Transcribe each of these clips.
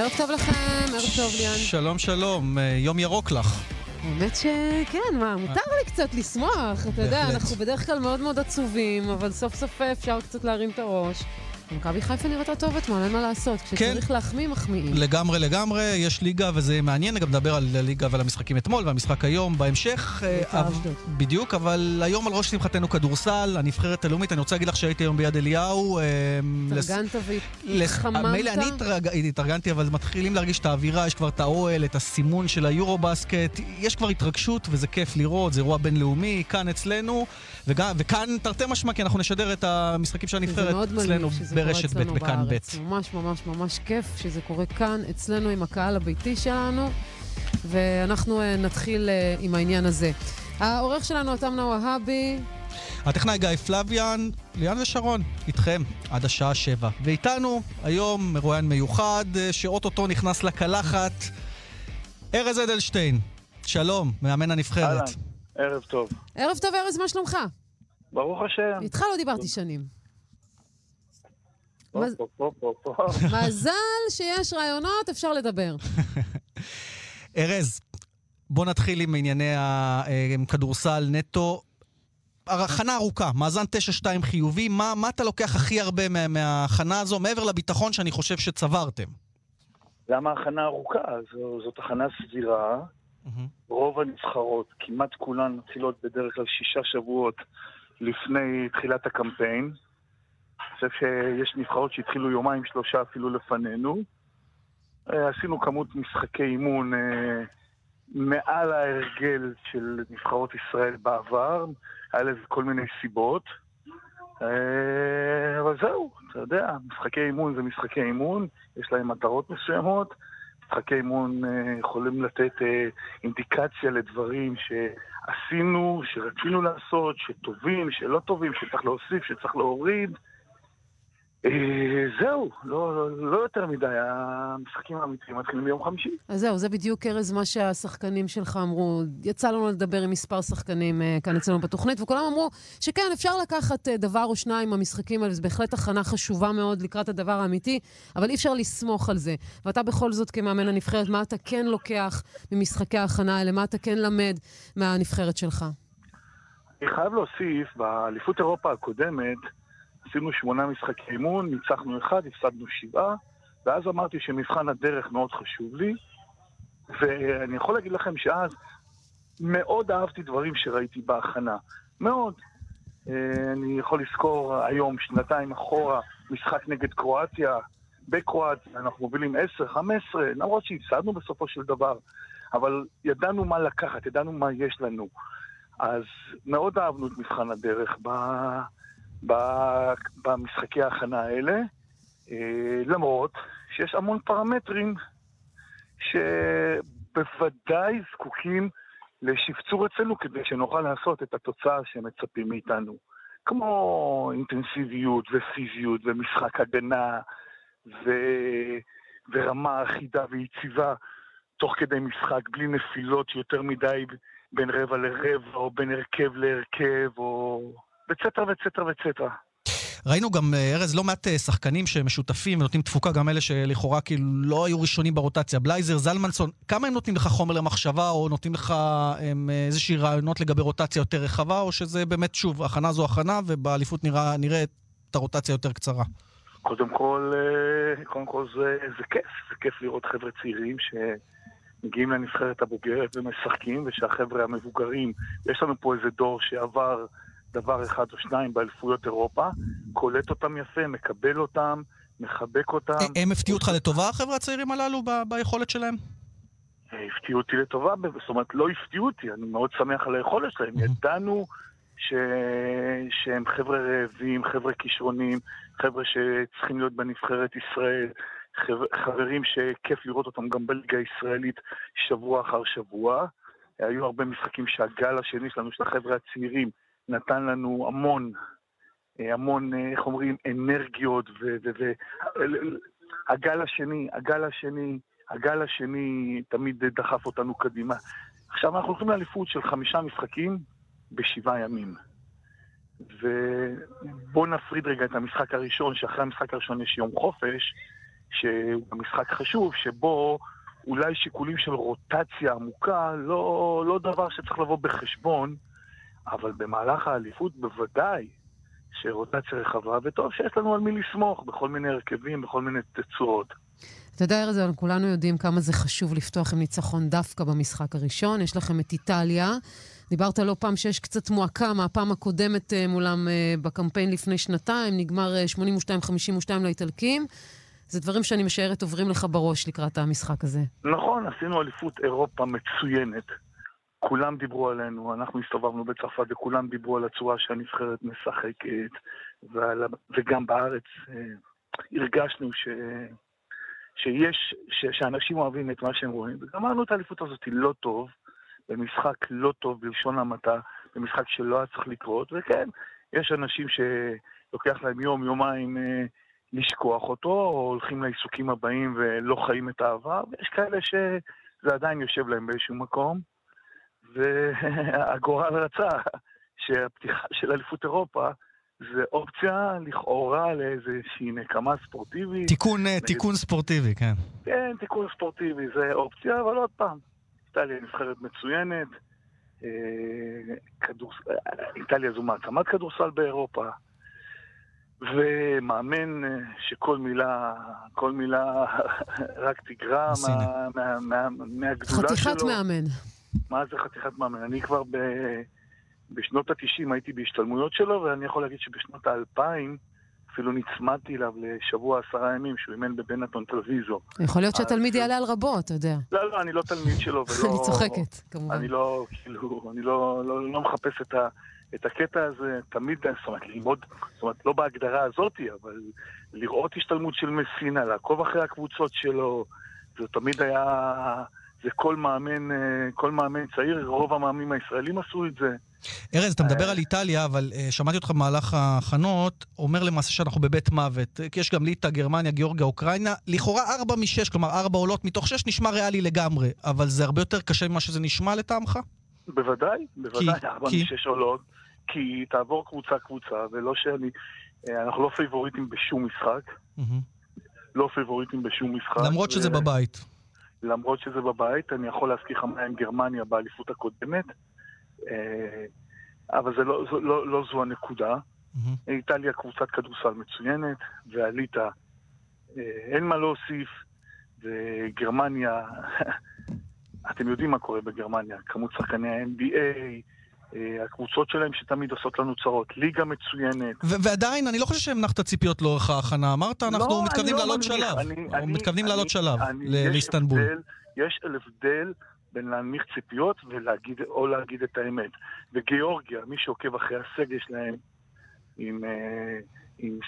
ערב טוב לכם, ערב טוב ליאן. שלום, שלום, אה, יום ירוק לך. האמת שכן, מה, מותר לי קצת לשמוח, אתה יודע. אנחנו בדרך כלל מאוד מאוד עצובים, אבל סוף סוף אפשר קצת להרים את הראש. מכבי חיפה נראתה טוב אתמול, אין מה לעשות. כשצריך להחמיא, מחמיאים. לגמרי, לגמרי, יש ליגה וזה מעניין, גם נדבר על הליגה ועל המשחקים אתמול והמשחק היום בהמשך. אה, בית"ר אבל- אשדוד. בדיוק, אבל היום על ראש שמחתנו כדורסל, הנבחרת הלאומית. אני רוצה להגיד לך שהייתי היום ביד אליהו. אה, לס- התארגנת לס- והתחממת? מילא אני התרג- התארגנתי, אבל מתחילים להרגיש את האווירה, יש כבר את האוהל, את הסימון של היורו-בסקט, יש כבר התרגשות וזה כיף לראות, זה אירוע בינלאומי, כאן אצלנו, וגם, וכאן תרתי משמע, כי אנחנו נשדר את המשחקים של הנבחרת אצלנו ברשת ב' בכאן ב'. ממש ממש ממש כיף שזה קורה כאן, אצלנו עם הקהל הביתי שלנו, ואנחנו אה, נתחיל אה, עם העניין הזה. העורך שלנו, תמנה והבי, הטכנאי גיא פלוויאן, ליאן ושרון, איתכם עד השעה שבע. ואיתנו היום מרואיין מיוחד, אה, שאו-טו-טו נכנס לקלחת, ארז אדלשטיין. שלום, מאמן הנבחרת. אהלן, ערב טוב. ערב טוב, ארז, מה שלומך? ברוך השם. איתך לא דיברתי שנים. פה, מז- פה, פה, פה, פה. מזל שיש ראיונות, אפשר לדבר. ארז, בוא נתחיל עם ענייני הכדורסל נטו. הכנה ארוכה, מאזן 9-2 חיובי, מה, מה אתה לוקח הכי הרבה מה, מההכנה הזו, מעבר לביטחון שאני חושב שצברתם? למה הכנה ארוכה? זו, זאת הכנה סבירה. רוב הנבחרות, כמעט כולן מתחילות בדרך כלל שישה שבועות לפני תחילת הקמפיין. חושב שיש נבחרות שהתחילו יומיים שלושה אפילו לפנינו. אה, עשינו כמות משחקי אימון אה, מעל ההרגל של נבחרות ישראל בעבר, היה לזה כל מיני סיבות. אה, אבל זהו, אתה יודע, משחקי אימון זה משחקי אימון, יש להם מטרות מסוימות. משחקי אימון יכולים לתת אינדיקציה לדברים שעשינו, שרצינו לעשות, שטובים, שלא טובים, שצריך להוסיף, שצריך להוריד. אה, זהו, לא, לא, לא יותר מדי, המשחקים האמיתיים מתחילים ביום חמישי. אז זהו, זה בדיוק, ארז, מה שהשחקנים שלך אמרו. יצא לנו לדבר עם מספר שחקנים אה, כאן אצלנו בתוכנית, וכולם אמרו שכן, אפשר לקחת אה, דבר או שניים מהמשחקים האלה, זו בהחלט הכנה חשובה מאוד לקראת הדבר האמיתי, אבל אי אפשר לסמוך על זה. ואתה בכל זאת, כמאמן הנבחרת, מה אתה כן לוקח ממשחקי ההכנה האלה? מה אתה כן למד מהנבחרת שלך? אני חייב להוסיף, באליפות אירופה הקודמת עשינו שמונה משחקי אימון, ניצחנו אחד, הפסדנו שבעה, ואז אמרתי שמבחן הדרך מאוד חשוב לי, ואני יכול להגיד לכם שאז מאוד אהבתי דברים שראיתי בהכנה. מאוד. אה, אני יכול לזכור היום, שנתיים אחורה, משחק נגד קרואטיה, בקרואטיה, אנחנו מובילים 10-15, למרות שהפסדנו בסופו של דבר, אבל ידענו מה לקחת, ידענו מה יש לנו. אז מאוד אהבנו את מבחן הדרך ב, במשחקי ההכנה האלה, אה, למרות שיש המון פרמטרים שבוודאי זקוקים לשפצור אצלנו כדי שנוכל לעשות את התוצאה שמצפים מאיתנו. כמו אינטנסיביות ופיזיות ומשחק הגנה ו... ורמה אחידה ויציבה תוך כדי משחק, בלי נפילות יותר מדי בין רבע לרבע, או בין הרכב להרכב, או... וצטרה וצטרה וצטרה. ראינו גם, אה, ארז, לא מעט אה, שחקנים שמשותפים ונותנים תפוקה, גם אלה שלכאורה כאילו לא היו ראשונים ברוטציה. בלייזר, זלמנסון, כמה הם נותנים לך חומר למחשבה, או נותנים לך הם, אה, איזושהי רעיונות לגבי רוטציה יותר רחבה, או שזה באמת, שוב, הכנה זו הכנה, ובאליפות נראה, נראה את הרוטציה יותר קצרה? קודם כל, קודם כל זה, זה כיף, זה כיף לראות חבר'ה צעירים שמגיעים לנבחרת הבוגרת ומשחקים, ושהחבר'ה המבוגרים, יש לנו פה איזה דור שעבר דבר אחד או שניים באליפויות אירופה, קולט אותם יפה, מקבל אותם, מחבק אותם. אה, הם הפתיעו אותך לטובה, החבר'ה הצעירים הללו, ביכולת שלהם? אה, הפתיעו אותי לטובה, זאת אומרת, לא הפתיעו אותי, אני מאוד שמח על היכולת שלהם. ידענו ש... שהם חבר'ה רעבים, חבר'ה כישרונים, חבר'ה שצריכים להיות בנבחרת ישראל, חבר... חברים שכיף לראות אותם גם בליגה הישראלית שבוע אחר שבוע. היו הרבה משחקים שהגל השני שלנו, של החבר'ה הצעירים, נתן לנו המון, אה, המון, אה, איך אומרים, אנרגיות, והגל השני, הגל השני, הגל השני תמיד דחף אותנו קדימה. עכשיו אנחנו הולכים לאליפות של חמישה משחקים בשבעה ימים. ובואו נפריד רגע את המשחק הראשון, שאחרי המשחק הראשון יש יום חופש. שהוא משחק חשוב, שבו אולי שיקולים של רוטציה עמוקה, לא, לא דבר שצריך לבוא בחשבון, אבל במהלך האליפות בוודאי שרוטציה רחבה, וטוב שיש לנו על מי לסמוך בכל מיני הרכבים, בכל מיני תצורות. אתה יודע, ארז, כולנו יודעים כמה זה חשוב לפתוח עם ניצחון דווקא במשחק הראשון. יש לכם את איטליה. דיברת לא פעם שיש קצת מועקה מהפעם הקודמת אה, מולם אה, בקמפיין לפני שנתיים, נגמר 82-52 אה, לאיטלקים. זה דברים שאני משערת עוברים לך בראש לקראת המשחק הזה. נכון, עשינו אליפות אירופה מצוינת. כולם דיברו עלינו, אנחנו הסתובבנו בצרפת וכולם דיברו על הצורה שהנבחרת משחקת, ועל, וגם בארץ הרגשנו ש... שיש, ש, שאנשים אוהבים את מה שהם רואים. וגמרנו את האליפות הזאת לא טוב, במשחק לא טוב בלשון המעטה, במשחק שלא היה צריך לקרות, וכן, יש אנשים שלוקח להם יום, יומיים אה, לשכוח אותו, או הולכים לעיסוקים הבאים ולא חיים את העבר, ויש כאלה שזה עדיין יושב להם באיזשהו מקום, והגורל רצה שהפתיחה של אליפות אירופה זה אופציה לכאורה לאיזושהי נקמה ספורטיבית. תיקון, נגד... תיקון ספורטיבי, כן. כן, תיקון ספורטיבי זה אופציה, אבל עוד פעם, איטליה נבחרת מצוינת, אה, כדור... איטליה זו מעצמת כדורסל באירופה, ומאמן אה, שכל מילה, כל מילה רק תגרע מה, מה, מה, מהגדולה שלו. חתיכת מאמן. מה זה חתיכת מאמן? אני כבר ב... בשנות ה-90 הייתי בהשתלמויות שלו, ואני יכול להגיד שבשנות ה-2000 אפילו נצמדתי אליו לשבוע עשרה ימים, שהוא אימן בבנטון טלוויזו. יכול להיות שהתלמיד יעלה על רבו, אתה יודע. לא, לא, אני לא תלמיד שלו, ולא... אני צוחקת, כמובן. אני לא, כאילו, אני לא, לא, לא מחפש את, ה, את הקטע הזה, תמיד, זאת אומרת, ללמוד, זאת אומרת, לא בהגדרה הזאתי, אבל לראות השתלמות של מסינה, לעקוב אחרי הקבוצות שלו, זה תמיד היה... זה כל מאמן, אה, כל מאמן צעיר, רוב המאמנים הישראלים עשו את זה. ארז, אתה מדבר אה, על איטליה, אבל uh, שמעתי אותך במהלך ההכנות, אומר למעשה שאנחנו בבית מוות. כי יש גם ליטא, גרמניה, גיאורגיה, אוקראינה. לכאורה ארבע משש, כלומר ארבע עולות מתוך שש נשמע ריאלי לגמרי, אבל זה הרבה יותר קשה ממה שזה נשמע לטעמך? בוודאי, בוודאי, ארבע משש עולות. כי תעבור קבוצה-קבוצה, ולא שאני... אנחנו לא פייבוריטים בשום משחק. לא פייבוריטים בשום משחק. למרות שזה בבית. למרות שזה בבית, אני יכול להזכיר לך מה עם גרמניה באליפות הקודמת, אה, אבל זה לא, זו, לא, לא זו הנקודה. Mm-hmm. איטליה קבוצת כדורסל מצוינת, ועלית, אה, אין מה להוסיף, וגרמניה, אתם יודעים מה קורה בגרמניה, כמות שחקני ה-NBA, הקבוצות שלהם שתמיד עושות לנו צרות. ליגה מצוינת. ועדיין, אני לא חושב שהנחת ציפיות לאורך ההכנה. אמרת, אנחנו לא, מתכוונים לא לעלות שלב. אני, אנחנו אני, מתכוונים לעלות שלב לאיסטנבול. יש הבדל בין להנמיך ציפיות ולהגיד, או להגיד את האמת. וגיאורגיה, מי שעוקב אחרי הסגל שלהם עם... אה, עם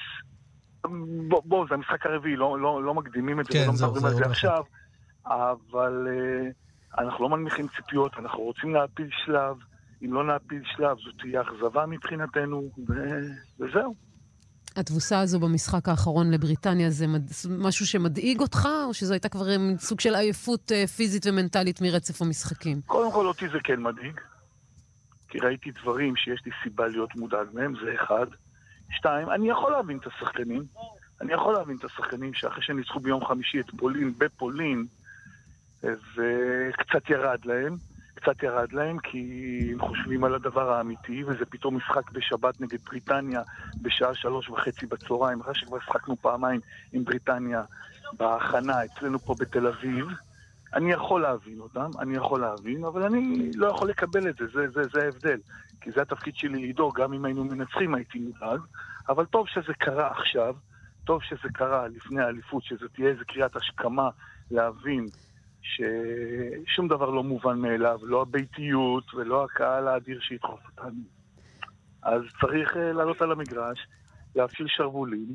בוא, בוא, זה המשחק הרביעי, לא, לא, לא מקדימים את זה, כן, ולא מדברים על זה עכשיו, אבל uh, אנחנו לא מנמיכים ציפיות, אנחנו רוצים להפיל שלב. אם לא נעפיל שלב, זו תהיה אכזבה מבחינתנו, ו... וזהו. התבוסה הזו במשחק האחרון לבריטניה זה מד... משהו שמדאיג אותך, או שזו הייתה כבר סוג של עייפות uh, פיזית ומנטלית מרצף המשחקים? קודם כל אותי זה כן מדאיג, כי ראיתי דברים שיש לי סיבה להיות מודאג מהם, זה אחד. שתיים, אני יכול להבין את השחקנים. אני יכול להבין את השחקנים שאחרי שהם ניצחו ביום חמישי את פולין בפולין, וקצת ירד להם. קצת ירד להם, כי הם חושבים על הדבר האמיתי, וזה פתאום משחק בשבת נגד בריטניה בשעה שלוש וחצי בצהריים, אחרי שכבר שחקנו פעמיים עם בריטניה בהכנה אצלנו פה בתל אביב. אני יכול להבין אותם, אני יכול להבין, אבל אני לא יכול לקבל את זה, זה, זה, זה ההבדל. כי זה התפקיד שלי לדאוג, גם אם היינו מנצחים הייתי מודאג, אבל טוב שזה קרה עכשיו, טוב שזה קרה לפני האליפות, שזה תהיה איזה קריאת השכמה להבין ששום דבר לא מובן מאליו, לא הביתיות ולא הקהל האדיר שידחוף אותנו. אז צריך uh, לעלות על המגרש, להפעיל שרוולים,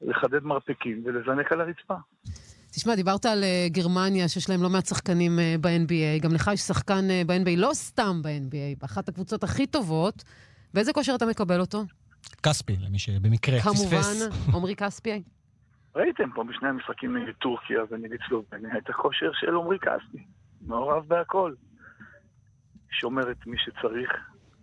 לחדד מרפקים ולזנק על הרצפה. תשמע, דיברת על uh, גרמניה, שיש להם לא מעט שחקנים uh, ב-NBA. גם לך יש שחקן ב-NBA, לא סתם ב-NBA, באחת הקבוצות הכי טובות. באיזה כושר אתה מקבל אותו? כספי, למי שבמקרה פספס. כמובן, עמרי כספי. ראיתם פה בשני המשחקים נגד טורקיה ונגד סלובניה את הכושר של עמרי כספי, מעורב בהכל. שומר את מי שצריך,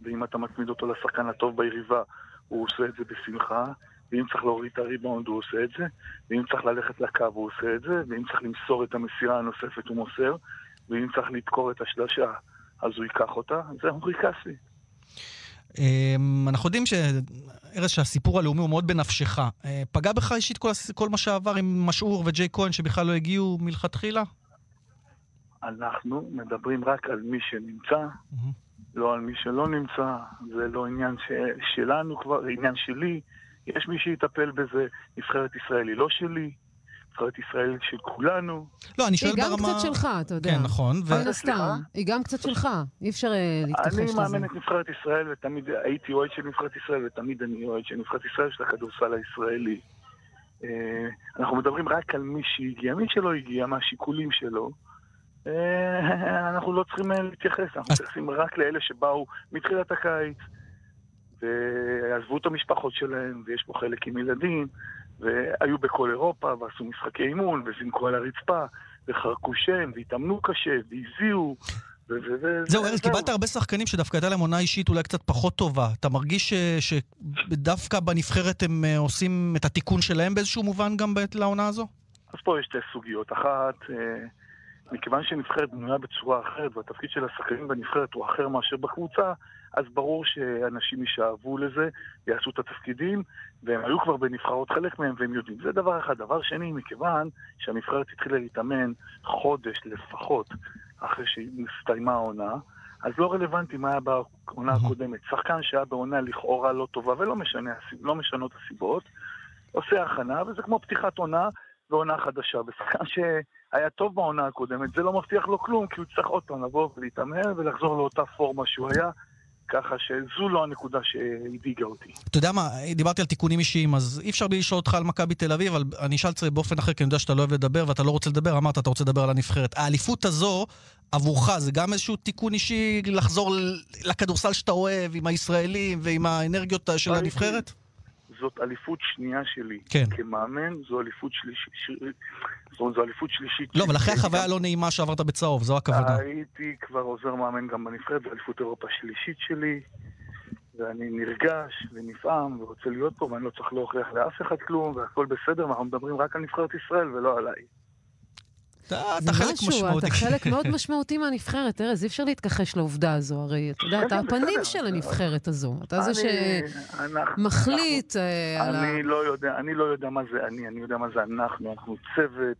ואם אתה מצמיד אותו לשחקן הטוב ביריבה, הוא עושה את זה בשמחה. ואם צריך להוריד את הריבאונד הוא עושה את זה, ואם צריך ללכת לקו הוא עושה את זה, ואם צריך למסור את המסירה הנוספת הוא מוסר, ואם צריך לדקור את השלושה אז הוא ייקח אותה, זה עמרי קאסי. אמ, אנחנו יודעים ש... ארז, שהסיפור הלאומי הוא מאוד בנפשך. אה, פגע בך אישית כל, כל מה שעבר עם משעור וג'יי כהן שבכלל לא הגיעו מלכתחילה? אנחנו מדברים רק על מי שנמצא, mm-hmm. לא על מי שלא נמצא. זה לא עניין ש... שלנו כבר, זה עניין שלי. יש מי שיטפל בזה. נבחרת ישראל היא לא שלי. נבחרת ישראל של כולנו. לא, אני שואל ברמה... היא גם קצת שלך, אתה יודע. כן, נכון. מן הסתם. היא גם קצת שלך. אי אפשר אה, להתכחש לזה. אני מאמן את נבחרת ישראל, ותמיד הייתי אוהד של נבחרת ישראל, ותמיד אני אוהד של נבחרת ישראל של הכדורסל הישראלי. אה, אנחנו מדברים רק על מי שהגיע. מי שלא הגיע, מהשיקולים שלו, אה, אנחנו לא צריכים להתייחס, אנחנו מתייחסים רק לאלה שבאו מתחילת הקיץ, ועזבו את המשפחות שלהם, ויש פה חלק עם ילדים, והיו בכל אירופה, ועשו משחקי אימון, וזינקו על הרצפה, וחרקו שם, והתאמנו קשה, והזיעו. זהו, ארז, קיבלת הרבה שחקנים שדווקא הייתה להם עונה אישית אולי קצת פחות טובה. אתה מרגיש שדווקא בנבחרת הם אה, עושים את התיקון שלהם באיזשהו מובן גם לעונה הזו? אז פה יש שתי סוגיות. אחת, אה, מכיוון שנבחרת בנויה בצורה אחרת, והתפקיד של השחקנים בנבחרת הוא אחר מאשר בקבוצה, אז ברור שאנשים יישאבו לזה, יעשו את התפקידים, והם היו כבר בנבחרות חלק מהם והם יודעים. זה דבר אחד. דבר שני, מכיוון שהנבחרת התחילה להתאמן חודש לפחות אחרי שהסתיימה העונה, אז לא רלוונטי מה היה בעונה הקודמת. שחקן שהיה בעונה לכאורה לא טובה, ולא משנה, לא משנות הסיבות, עושה הכנה, וזה כמו פתיחת עונה ועונה חדשה. ושחקן שהיה טוב בעונה הקודמת, זה לא מבטיח לו כלום, כי הוא צריך עוד פעם לבוא ולהתאמן ולחזור לאותה פורמה שהוא היה. ככה שזו לא הנקודה שהדאיגה אותי. אתה יודע מה, דיברתי על תיקונים אישיים, אז אי אפשר בלי לשאול אותך על מכבי תל אביב, אבל אני אשאל את זה באופן אחר, כי אני יודע שאתה לא אוהב לדבר ואתה לא רוצה לדבר, אמרת, אתה רוצה לדבר על הנבחרת. האליפות הזו, עבורך, זה גם איזשהו תיקון אישי לחזור לכדורסל שאתה אוהב, עם הישראלים ועם האנרגיות של הנבחרת? זאת אליפות שנייה שלי. כן. כמאמן, זו אליפות שלישית. זאת אומרת, זו אליפות שלישית. לא, אבל אחרי החוויה הלא נעימה שעברת בצהוב, זו הכוונה. הייתי כבר עוזר מאמן גם בנבחרת, זו אליפות אירופה שלישית שלי, ואני נרגש ונפעם ורוצה להיות פה, ואני לא צריך להוכיח לאף אחד כלום, והכל בסדר, ואנחנו מדברים רק על נבחרת ישראל ולא עליי. אתה חלק משמעותי. אתה חלק מאוד משמעותי מהנבחרת, ארז, אי אפשר להתכחש לעובדה הזו, הרי אתה יודע, אתה הפנים של הנבחרת הזו. אתה זה שמחליט אה, על ה... לא אני לא יודע מה זה אני, אני יודע מה זה אנחנו. אנחנו צוות,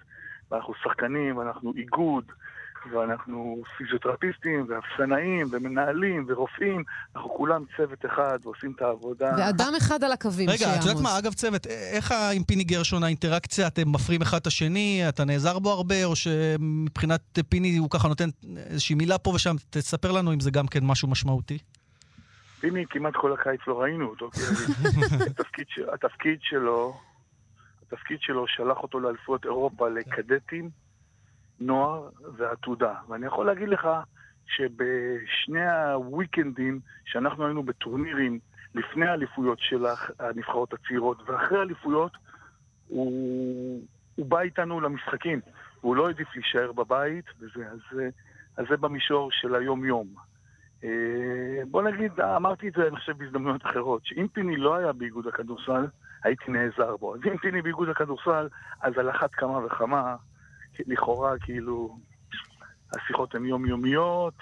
ואנחנו שחקנים, ואנחנו איגוד. ואנחנו פיזיותרפיסטים, ואפסנאים, ומנהלים, ורופאים, אנחנו כולם צוות אחד ועושים את העבודה. ואדם אחד על הקווים רגע, את יודעת מה, אגב צוות, איך עם פיני גרשון האינטראקציה, אתם מפרים אחד את השני, אתה נעזר בו הרבה, או שמבחינת פיני הוא ככה נותן איזושהי מילה פה ושם, תספר לנו אם זה גם כן משהו משמעותי. פיני, כמעט כל הקיץ לא ראינו אותו, כי התפקיד, התפקיד שלו, התפקיד שלו שלח אותו לאליפויות אירופה לקדטים. נוער ועתודה. ואני יכול להגיד לך שבשני הוויקנדים שאנחנו היינו בטורנירים לפני האליפויות של הנבחרות הצעירות ואחרי האליפויות, הוא, הוא בא איתנו למשחקים. הוא לא העדיף להישאר בבית, וזה, אז, אז זה במישור של היום-יום. אה, בוא נגיד, אמרתי את זה, אני חושב, בהזדמנויות אחרות, שאם פיני לא היה באיגוד הכדורסל, הייתי נעזר בו. אז אם פיני באיגוד הכדורסל, אז על אחת כמה וכמה לכאורה, כאילו, השיחות הן יומיומיות,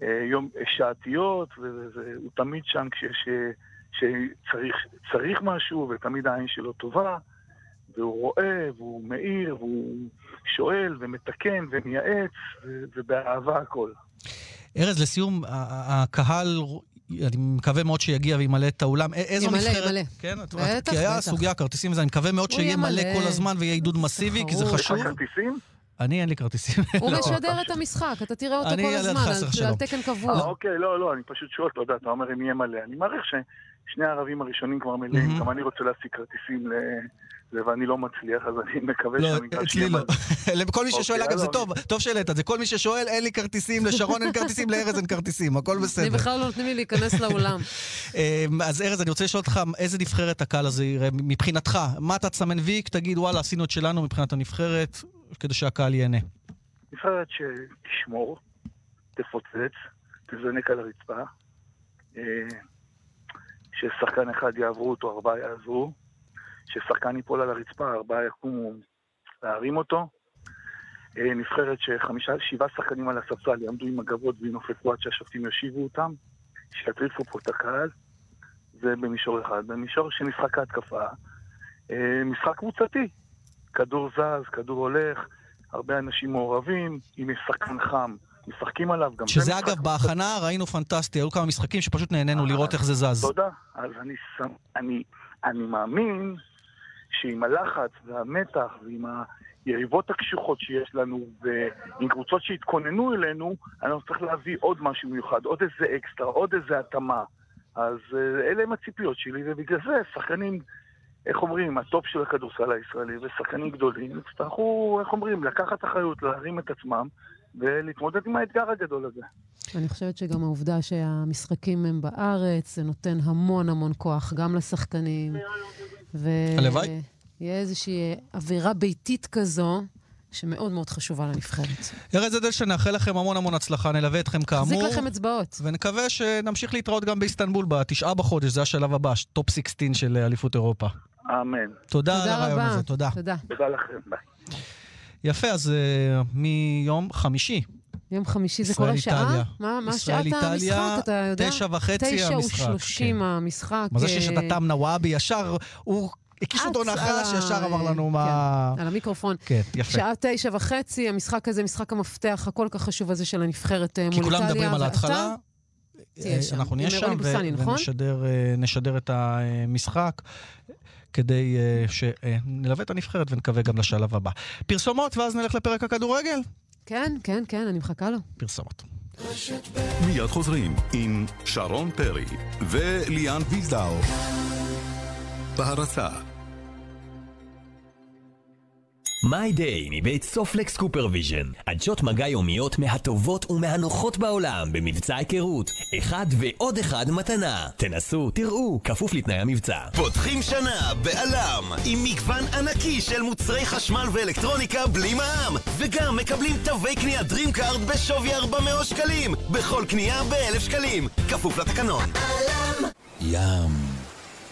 ויום, אה, שעתיות, והוא תמיד שם כשיש, שצריך משהו, ותמיד העין שלו טובה, והוא רואה, והוא מאיר, והוא שואל, ומתקן, ומייעץ, ובאהבה הכל. ארז, לסיום, הקהל אני מקווה מאוד שיגיע וימלא את האולם. איזו ימלא, נבחרת... ימלא, כן? בטח, כי היה סוגיה כרטיסים וזה, אני מקווה מאוד שיהיה מלא כל הזמן ויהיה עידוד מסיבי, כי זה חשוב. יש לך כרטיסים? אני, אין לי כרטיסים. הוא משדר את המשחק, אתה תראה אותו כל הזמן, על תקן קבוע. אה, אוקיי, לא, לא, אני פשוט שואל, אתה יודע, אתה אומר אם יהיה מלא. אני מעריך ששני הערבים הראשונים כבר מלאים, גם אני רוצה להשיג כרטיסים זה ואני לא מצליח, אז אני מקווה לא, שהמגרש יהיה... לא, אצלי לא. לכל מי ששואל, אוקיי, אגב, זה טוב, טוב שהעלית את זה. כל מי ששואל, אין לי כרטיסים, לשרון אין כרטיסים, לארז אין כרטיסים, הכל בסדר. אני בכלל לא נותנים לי להיכנס לאולם. אמ, אז ארז, אני רוצה לשאול אותך, איזה נבחרת הקהל הזה יראה מבחינתך? מה אתה תסמן ויק, תגיד, וואלה, עשינו את שלנו מבחינת הנבחרת, כדי שהקהל ייהנה. נבחרת שתשמור, תפוצץ, תזנק על הרצפה, אה, ששחקן אחד יעברו אותו, ארבעה יעזרו. ששחקן ייפול על הרצפה, ארבעה יקומו להרים אותו. אה, נבחרת שחמישה, שבעה שחקנים על הספסל יעמדו עם הגבות וינופפו עד שהשופטים יושיבו אותם, שיטריפו פה את הקהל. זה במישור אחד. במישור של משחק ההתקפה, אה, משחק קבוצתי. כדור זז, כדור הולך, הרבה אנשים מעורבים, אם יש שחקן חם, משחקים עליו. גם שזה אגב, קבוצתי. בהכנה ראינו פנטסטי, היו כמה משחקים שפשוט נהנינו לראות איך זה זז. תודה. אז אני, אני, אני מאמין שעם הלחץ והמתח ועם היריבות הקשוחות שיש לנו ועם קבוצות שהתכוננו אלינו, אנחנו צריך להביא עוד משהו מיוחד, עוד איזה אקסטרה, עוד איזה התאמה. אז אה, אלה הם הציפיות שלי, ובגלל זה שחקנים, איך אומרים, הטופ של הכדורסל הישראלי ושחקנים גדולים יצטרכו, איך אומרים, לקחת אחריות, להרים את עצמם ולהתמודד עם האתגר הגדול הזה. אני חושבת שגם העובדה שהמשחקים הם בארץ, זה נותן המון המון כוח גם לשחקנים. הלוואי. ויהיה איזושהי אווירה ביתית כזו. שמאוד מאוד חשובה לנבחרת. ארז אדלשטיין, נאחל לכם המון המון הצלחה, נלווה אתכם כאמור. נחזיק לכם אצבעות. ונקווה שנמשיך להתראות גם באיסטנבול בתשעה בחודש, זה השלב הבא, טופ 16 של אליפות אירופה. אמן. תודה על הראיון הזה, תודה. תודה. תודה לכם, ביי. יפה, אז uh, מיום חמישי. יום חמישי זה כל השעה? מה, מה שעת המשחק, אתה יודע? תשע וחצי המשחק. תשע ושלושים כן. המשחק. מה זה שיש את התם נוואבי ישר, הוא הקיש אותו נחש, שישר אמר לנו מה... כן, על המיקרופון. כן, יפה. שעה תשע וחצי, המשחק הזה, משחק המפתח הכל כך חשוב הזה של הנבחרת מול איטליה. כי כולם מדברים על ההתחלה. אנחנו נהיה שם נכון? ונשדר את המשחק. כדי אה, שנלווה את הנבחרת ונקווה גם לשלב הבא. פרסומות, ואז נלך לפרק הכדורגל? כן, כן, כן, אני מחכה לו. פרסומות. מיד חוזרים עם שרון פרי וליאן ויזדאו. בהרצה My Day מבית סופלקס קופרוויז'ן. עדשות מגע יומיות מהטובות ומהנוחות בעולם במבצע היכרות. אחד ועוד אחד מתנה. תנסו, תראו, כפוף לתנאי המבצע. פותחים שנה ב ALM עם מגוון ענקי של מוצרי חשמל ואלקטרוניקה בלי מע"מ. וגם מקבלים תווי קנייה DreamCard בשווי 400 שקלים. בכל קנייה ב-1,000 שקלים. כפוף לתקנון. עלם! ים,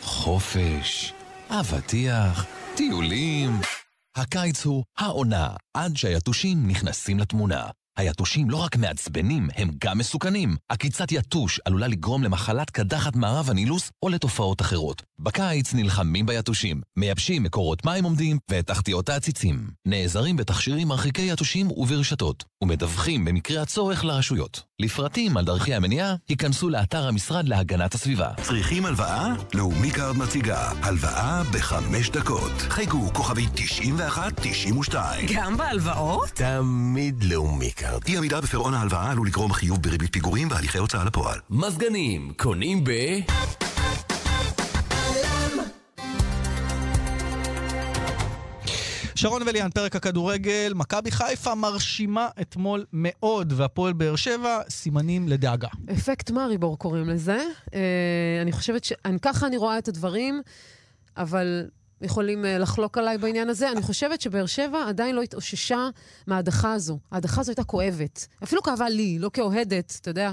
חופש, אבטיח, טיולים. הקיץ הוא העונה, עד שהיתושים נכנסים לתמונה. היתושים לא רק מעצבנים, הם גם מסוכנים. עקיצת יתוש עלולה לגרום למחלת קדחת מערב הנילוס או לתופעות אחרות. בקיץ נלחמים ביתושים, מייבשים מקורות מים עומדים ואת תחתיות העציצים. נעזרים בתכשירים מרחיקי יתושים וברשתות, ומדווחים במקרה הצורך לרשויות. לפרטים על דרכי המניעה, היכנסו לאתר המשרד להגנת הסביבה. צריכים הלוואה? לאומי קארד מציגה. הלוואה בחמש דקות. חייגו כוכבי 91-92. גם בהלוואות? תמיד לאומי קארד. אי עמידה בפירעון ההלוואה עלול לגרום חיוב בריבית פיגורים והליכי הוצאה לפועל. מזגנים, קונים ב... שרון וליאן, פרק הכדורגל, מכבי חיפה מרשימה אתמול מאוד, והפועל באר שבע, סימנים לדאגה. אפקט מאריבור קוראים לזה. אה, אני חושבת ש... ככה אני רואה את הדברים, אבל יכולים אה, לחלוק עליי בעניין הזה. אני חושבת שבאר שבע עדיין לא התאוששה מההדחה הזו. ההדחה הזו הייתה כואבת. אפילו כאבה לי, לא כאוהדת, אתה יודע.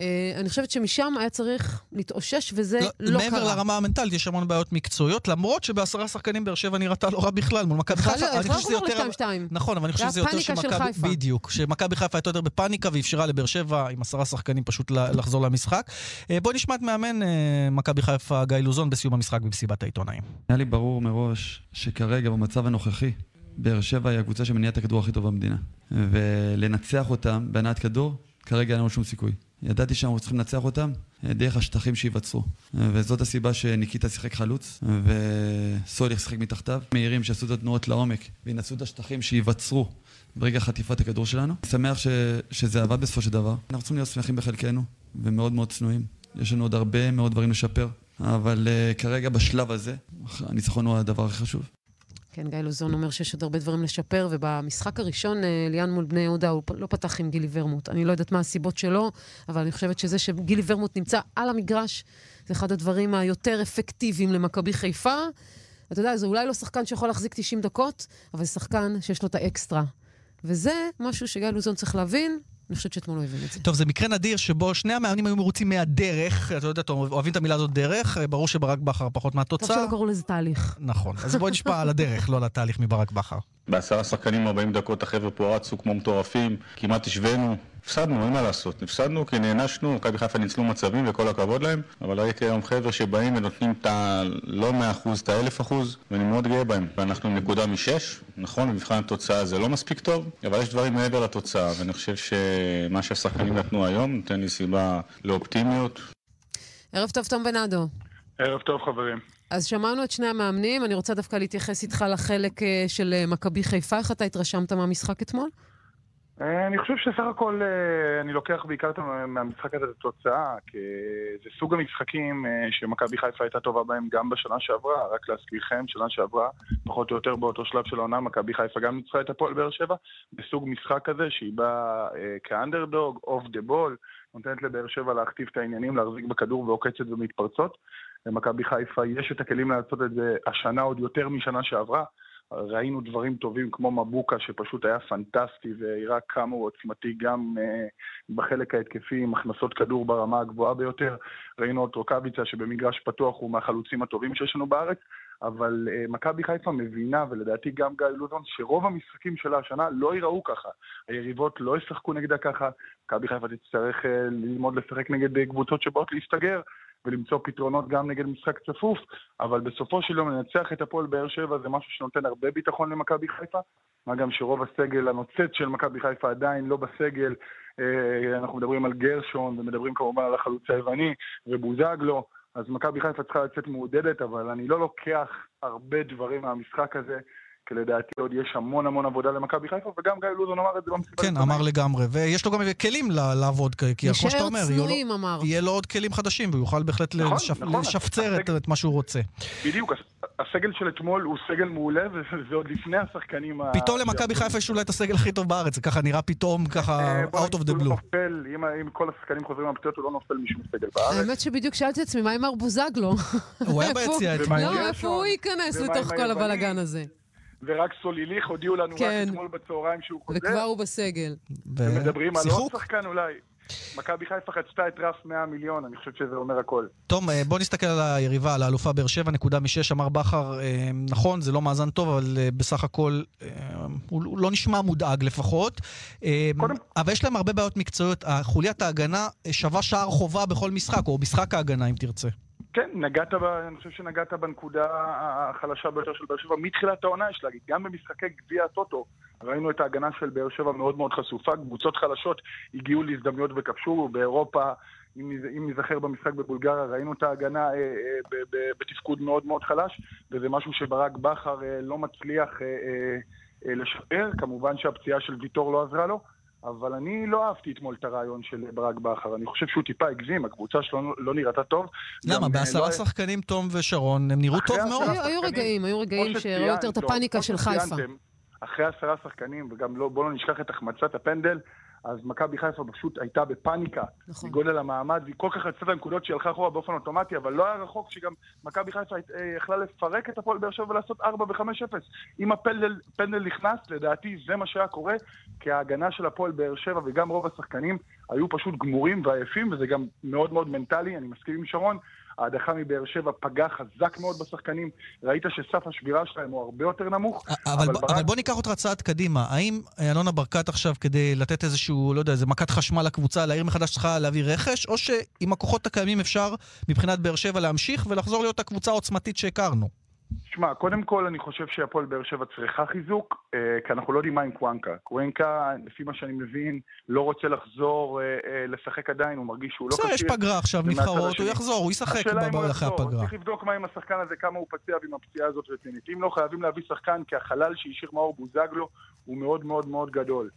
אה, אני חושבת שמשם היה צריך להתאושש, וזה לא, לא מעבר קרה. מעבר לרמה המנטלית, יש המון בעיות מקצועיות, למרות שבעשרה שחקנים באר שבע נראתה לא רע בכלל מול מכבי חיפה. אני חושב שזה יותר... נכון, אבל אני חושב שזה יותר שמכבי... בדיוק. שמכבי חיפה הייתה יותר בפאניקה ואפשרה לבאר שבע עם עשרה שחקנים פשוט לחזור למשחק. אה, בואי נשמע את מאמן אה, מכבי חיפה, גיא לוזון, בסיום המשחק במסיבת העיתונאים. היה לי ברור מראש שכרגע, במצב הנוכחי, באר שבע היא הקבוצה שמניעה את הכדור הכי טוב במדינה. ולנצח אותם בהנעת כדור, כרגע אין לנו שום סיכוי. ידעתי שאנחנו צריכים לנצח אותם אה, דרך השטחים שייווצרו. אה, וזאת הסיבה שניקיטה שיחק חלוץ, וסוליך שיחק מתחתיו. מהירים שעשו את התנועות לעומק, וינצלו את השטחים שייווצרו ברגע חטיפת הכדור שלנו. שמח ש... שזה עבד בסופו של דבר. אנחנו צריכים להיות שמחים בחלקנו, ומאוד מאוד צנועים. יש לנו עוד הרבה מאוד דברים לשפר, אבל uh, כרגע בשלב הזה, הניצחון הוא הדבר הכי חשוב. כן, גיא לוזון אומר שיש עוד הרבה דברים לשפר, ובמשחק הראשון, אה, ליאן מול בני יהודה, הוא לא פתח עם גילי ורמוט. אני לא יודעת מה הסיבות שלו, אבל אני חושבת שזה שגילי ורמוט נמצא על המגרש, זה אחד הדברים היותר אפקטיביים למכבי חיפה. אתה יודע, זה אולי לא שחקן שיכול להחזיק 90 דקות, אבל זה שחקן שיש לו את האקסטרה. וזה משהו שגיא לוזון צריך להבין, אני חושבת שאתמול הוא הבין את זה. טוב, זה מקרה נדיר שבו שני המאמנים היו מרוצים מהדרך, אתה יודע, אוהבים את המילה הזאת דרך, ברור שברק בכר פחות טוב מהתוצאה. שלא קראו לזה תהליך. נכון, אז בואי נשמע על הדרך, לא על התהליך מברק בכר. בעשרה שחקנים 40 דקות החבר'ה פה רצו כמו מטורפים, כמעט השווינו. הפסדנו, אין מה לעשות. הפסדנו כי נענשנו, מכבי חיפה ניצלו מצבים וכל הכבוד להם, אבל ראיתי היום חבר'ה שבאים ונותנים את ה... לא 100%, את ה-1000%, ואני מאוד גאה בהם. ואנחנו עם נקודה משש, נכון, במבחן התוצאה זה לא מספיק טוב, אבל יש דברים מעבר לתוצאה, ואני חושב שמה שהשחקנים נתנו היום נותן לי סיבה לאופטימיות. ערב טוב, תום בנאדו. ערב טוב, חברים. אז שמענו את שני המאמנים, אני רוצה דווקא להתייחס איתך לחלק אה, של אה, מכבי חיפה. איך אתה התרשמת מהמשחק אתמול? אה, אני חושב שסך הכל אני לוקח בעיקר מהמשחק הזה את התוצאה, כי זה סוג המשחקים שמכבי חיפה הייתה טובה בהם גם בשנה שעברה, רק להזכירכם, שנה שעברה, פחות או יותר באותו שלב של העונה, מכבי חיפה גם ניצחה את הפועל באר שבע, בסוג משחק כזה שהיא באה אה, כאנדרדוג, אוף דה בול, נותנת לבאר שבע להכתיב את העניינים, להחזיק בכדור ועוקצת ומתפרצות. למכבי חיפה יש את הכלים לעשות את זה השנה עוד יותר משנה שעברה. ראינו דברים טובים כמו מבוקה שפשוט היה פנטסטי והראה כמה הוא עוצמתי גם אה, בחלק ההתקפי עם הכנסות כדור ברמה הגבוהה ביותר. ראינו את רוקאביצה שבמגרש פתוח הוא מהחלוצים הטובים שיש לנו בארץ, אבל אה, מכבי חיפה מבינה, ולדעתי גם גיא לוזון, שרוב המשחקים שלה השנה לא ייראו ככה. היריבות לא ישחקו נגדה ככה, מכבי חיפה תצטרך אה, ללמוד לשחק נגד קבוצות שבאות להסתגר. ולמצוא פתרונות גם נגד משחק צפוף, אבל בסופו של יום לנצח את הפועל באר שבע זה משהו שנותן הרבה ביטחון למכבי חיפה, מה גם שרוב הסגל הנוצץ של מכבי חיפה עדיין לא בסגל, אה, אנחנו מדברים על גרשון ומדברים כמובן על החלוץ היווני ובוזגלו, אז מכבי חיפה צריכה לצאת מעודדת, אבל אני לא לוקח הרבה דברים מהמשחק הזה. כי לדעתי עוד יש המון המון עבודה למכבי חיפה, וגם גיא לוזון אמר את זה במסיבת כן, אמר לגמרי, ויש לו גם כלים לעבוד, כי כמו שאתה אומר, יהיו לו- צנועים, אמר. יהיה לו עוד כלים חדשים, והוא יוכל בהחלט נכון, לשפ- נכון. לשפצר את- הסגל- את מה שהוא רוצה. בדיוק, הס- הסגל של אתמול הוא סגל מעולה, וזה עוד לפני השחקנים ה... פתאום למכבי חיפה יש אולי את הסגל הכי טוב בארץ, זה ככה נראה פתאום ככה אה, out of the לא blue. נופל, אם, אם כל השחקנים חוזרים מהפציעות, הוא לא נופל משום סגל בארץ. האמת שבדיוק שאלתי את עצמי, מה עם מר בוזגלו? הוא היה ביציע אתמול. לא? איפה הוא ייכנס לתוך כל? הבלאגן הזה? ורק סוליליך הודיעו לנו כן. רק אתמול בצהריים שהוא חוזר. וכבר הוא בסגל. ומדברים על עוד. שחקן אולי. מכבי חיפה חצתה את רף 100 מיליון, אני חושב שזה אומר הכל. תום, אה, בוא נסתכל על היריבה, על האלופה באר שבע, נקודה משש, אמר בכר, אה, נכון, זה לא מאזן טוב, אבל אה, בסך הכל הוא לא נשמע מודאג לפחות. קודם- אבל יש להם הרבה בעיות מקצועיות. חוליית ההגנה שווה שער חובה בכל משחק, או משחק ההגנה, אם תרצה. כן, נגעת ב... אני חושב שנגעת בנקודה החלשה ביותר של באר שבע מתחילת העונה, יש להגיד. גם במשחקי גביע הטוטו ראינו את ההגנה של באר שבע מאוד מאוד חשופה. קבוצות חלשות הגיעו להזדמנויות וכבשו. באירופה, אם נזכר במשחק בבולגריה, ראינו את ההגנה אה, אה, בתפקוד מאוד מאוד חלש, וזה משהו שברק בכר אה, לא מצליח אה, אה, אה, לשפר. כמובן שהפציעה של ויטור לא עזרה לו. אבל אני לא אהבתי אתמול את הרעיון של ברק בכר, אני חושב שהוא טיפה הגזים, הקבוצה שלו לא נראתה טוב. למה? אה, בעשרה לא- שחקנים, תום ושרון, הם נראו טוב מאוד. היו- היו רגעים, היו רגעים שהראו יותר את שציינת, הפאניקה של חיפה. אחרי עשרה שחקנים, וגם לא, בואו לא נשכח את החמצת הפנדל, אז מכבי חיפה פשוט הייתה בפאניקה נכון. מגודל המעמד, והיא כל כך רצתה את הנקודות שהיא הלכה אחורה באופן אוטומטי, אבל לא היה רחוק שגם מכבי חיפה אה, יכלה לפרק את הפועל באר שבע ולעשות 4 ו-5-0. אם הפנדל פנדל נכנס, לדעתי זה מה שהיה קורה, כי ההגנה של הפועל באר שבע וגם רוב השחקנים היו פשוט גמורים ועייפים, וזה גם מאוד מאוד מנטלי, אני מסכים עם שרון. ההדחה מבאר שבע פגעה חזק מאוד בשחקנים, ראית שסף השבירה שלהם הוא הרבה יותר נמוך. אבל, אבל, ברק- אבל בוא ניקח אותך צעד קדימה. האם אלונה ברקת עכשיו, כדי לתת איזשהו, לא יודע, איזה מכת חשמל לקבוצה, להעיר מחדש צריכה להביא רכש, או שעם הכוחות הקיימים אפשר מבחינת באר שבע להמשיך ולחזור להיות הקבוצה העוצמתית שהכרנו? שמע, קודם כל אני חושב שהפועל באר שבע צריכה חיזוק, אה, כי אנחנו לא יודעים מה עם קוונקה. קוונקה, לפי מה שאני מבין, לא רוצה לחזור אה, אה, לשחק עדיין, הוא מרגיש שהוא לא בסדר, יש פגרה עכשיו, נבחרות, הוא. יחזור, הוא ישחק אחרי הפגרה. צריך לבדוק מה עם השחקן הזה, כמה הוא פציע ועם הפציעה הזאת רצינית. אם לא, חייבים להביא שחקן, כי החלל שהשאיר מאור בוזגלו הוא מאוד מאוד מאוד גדול.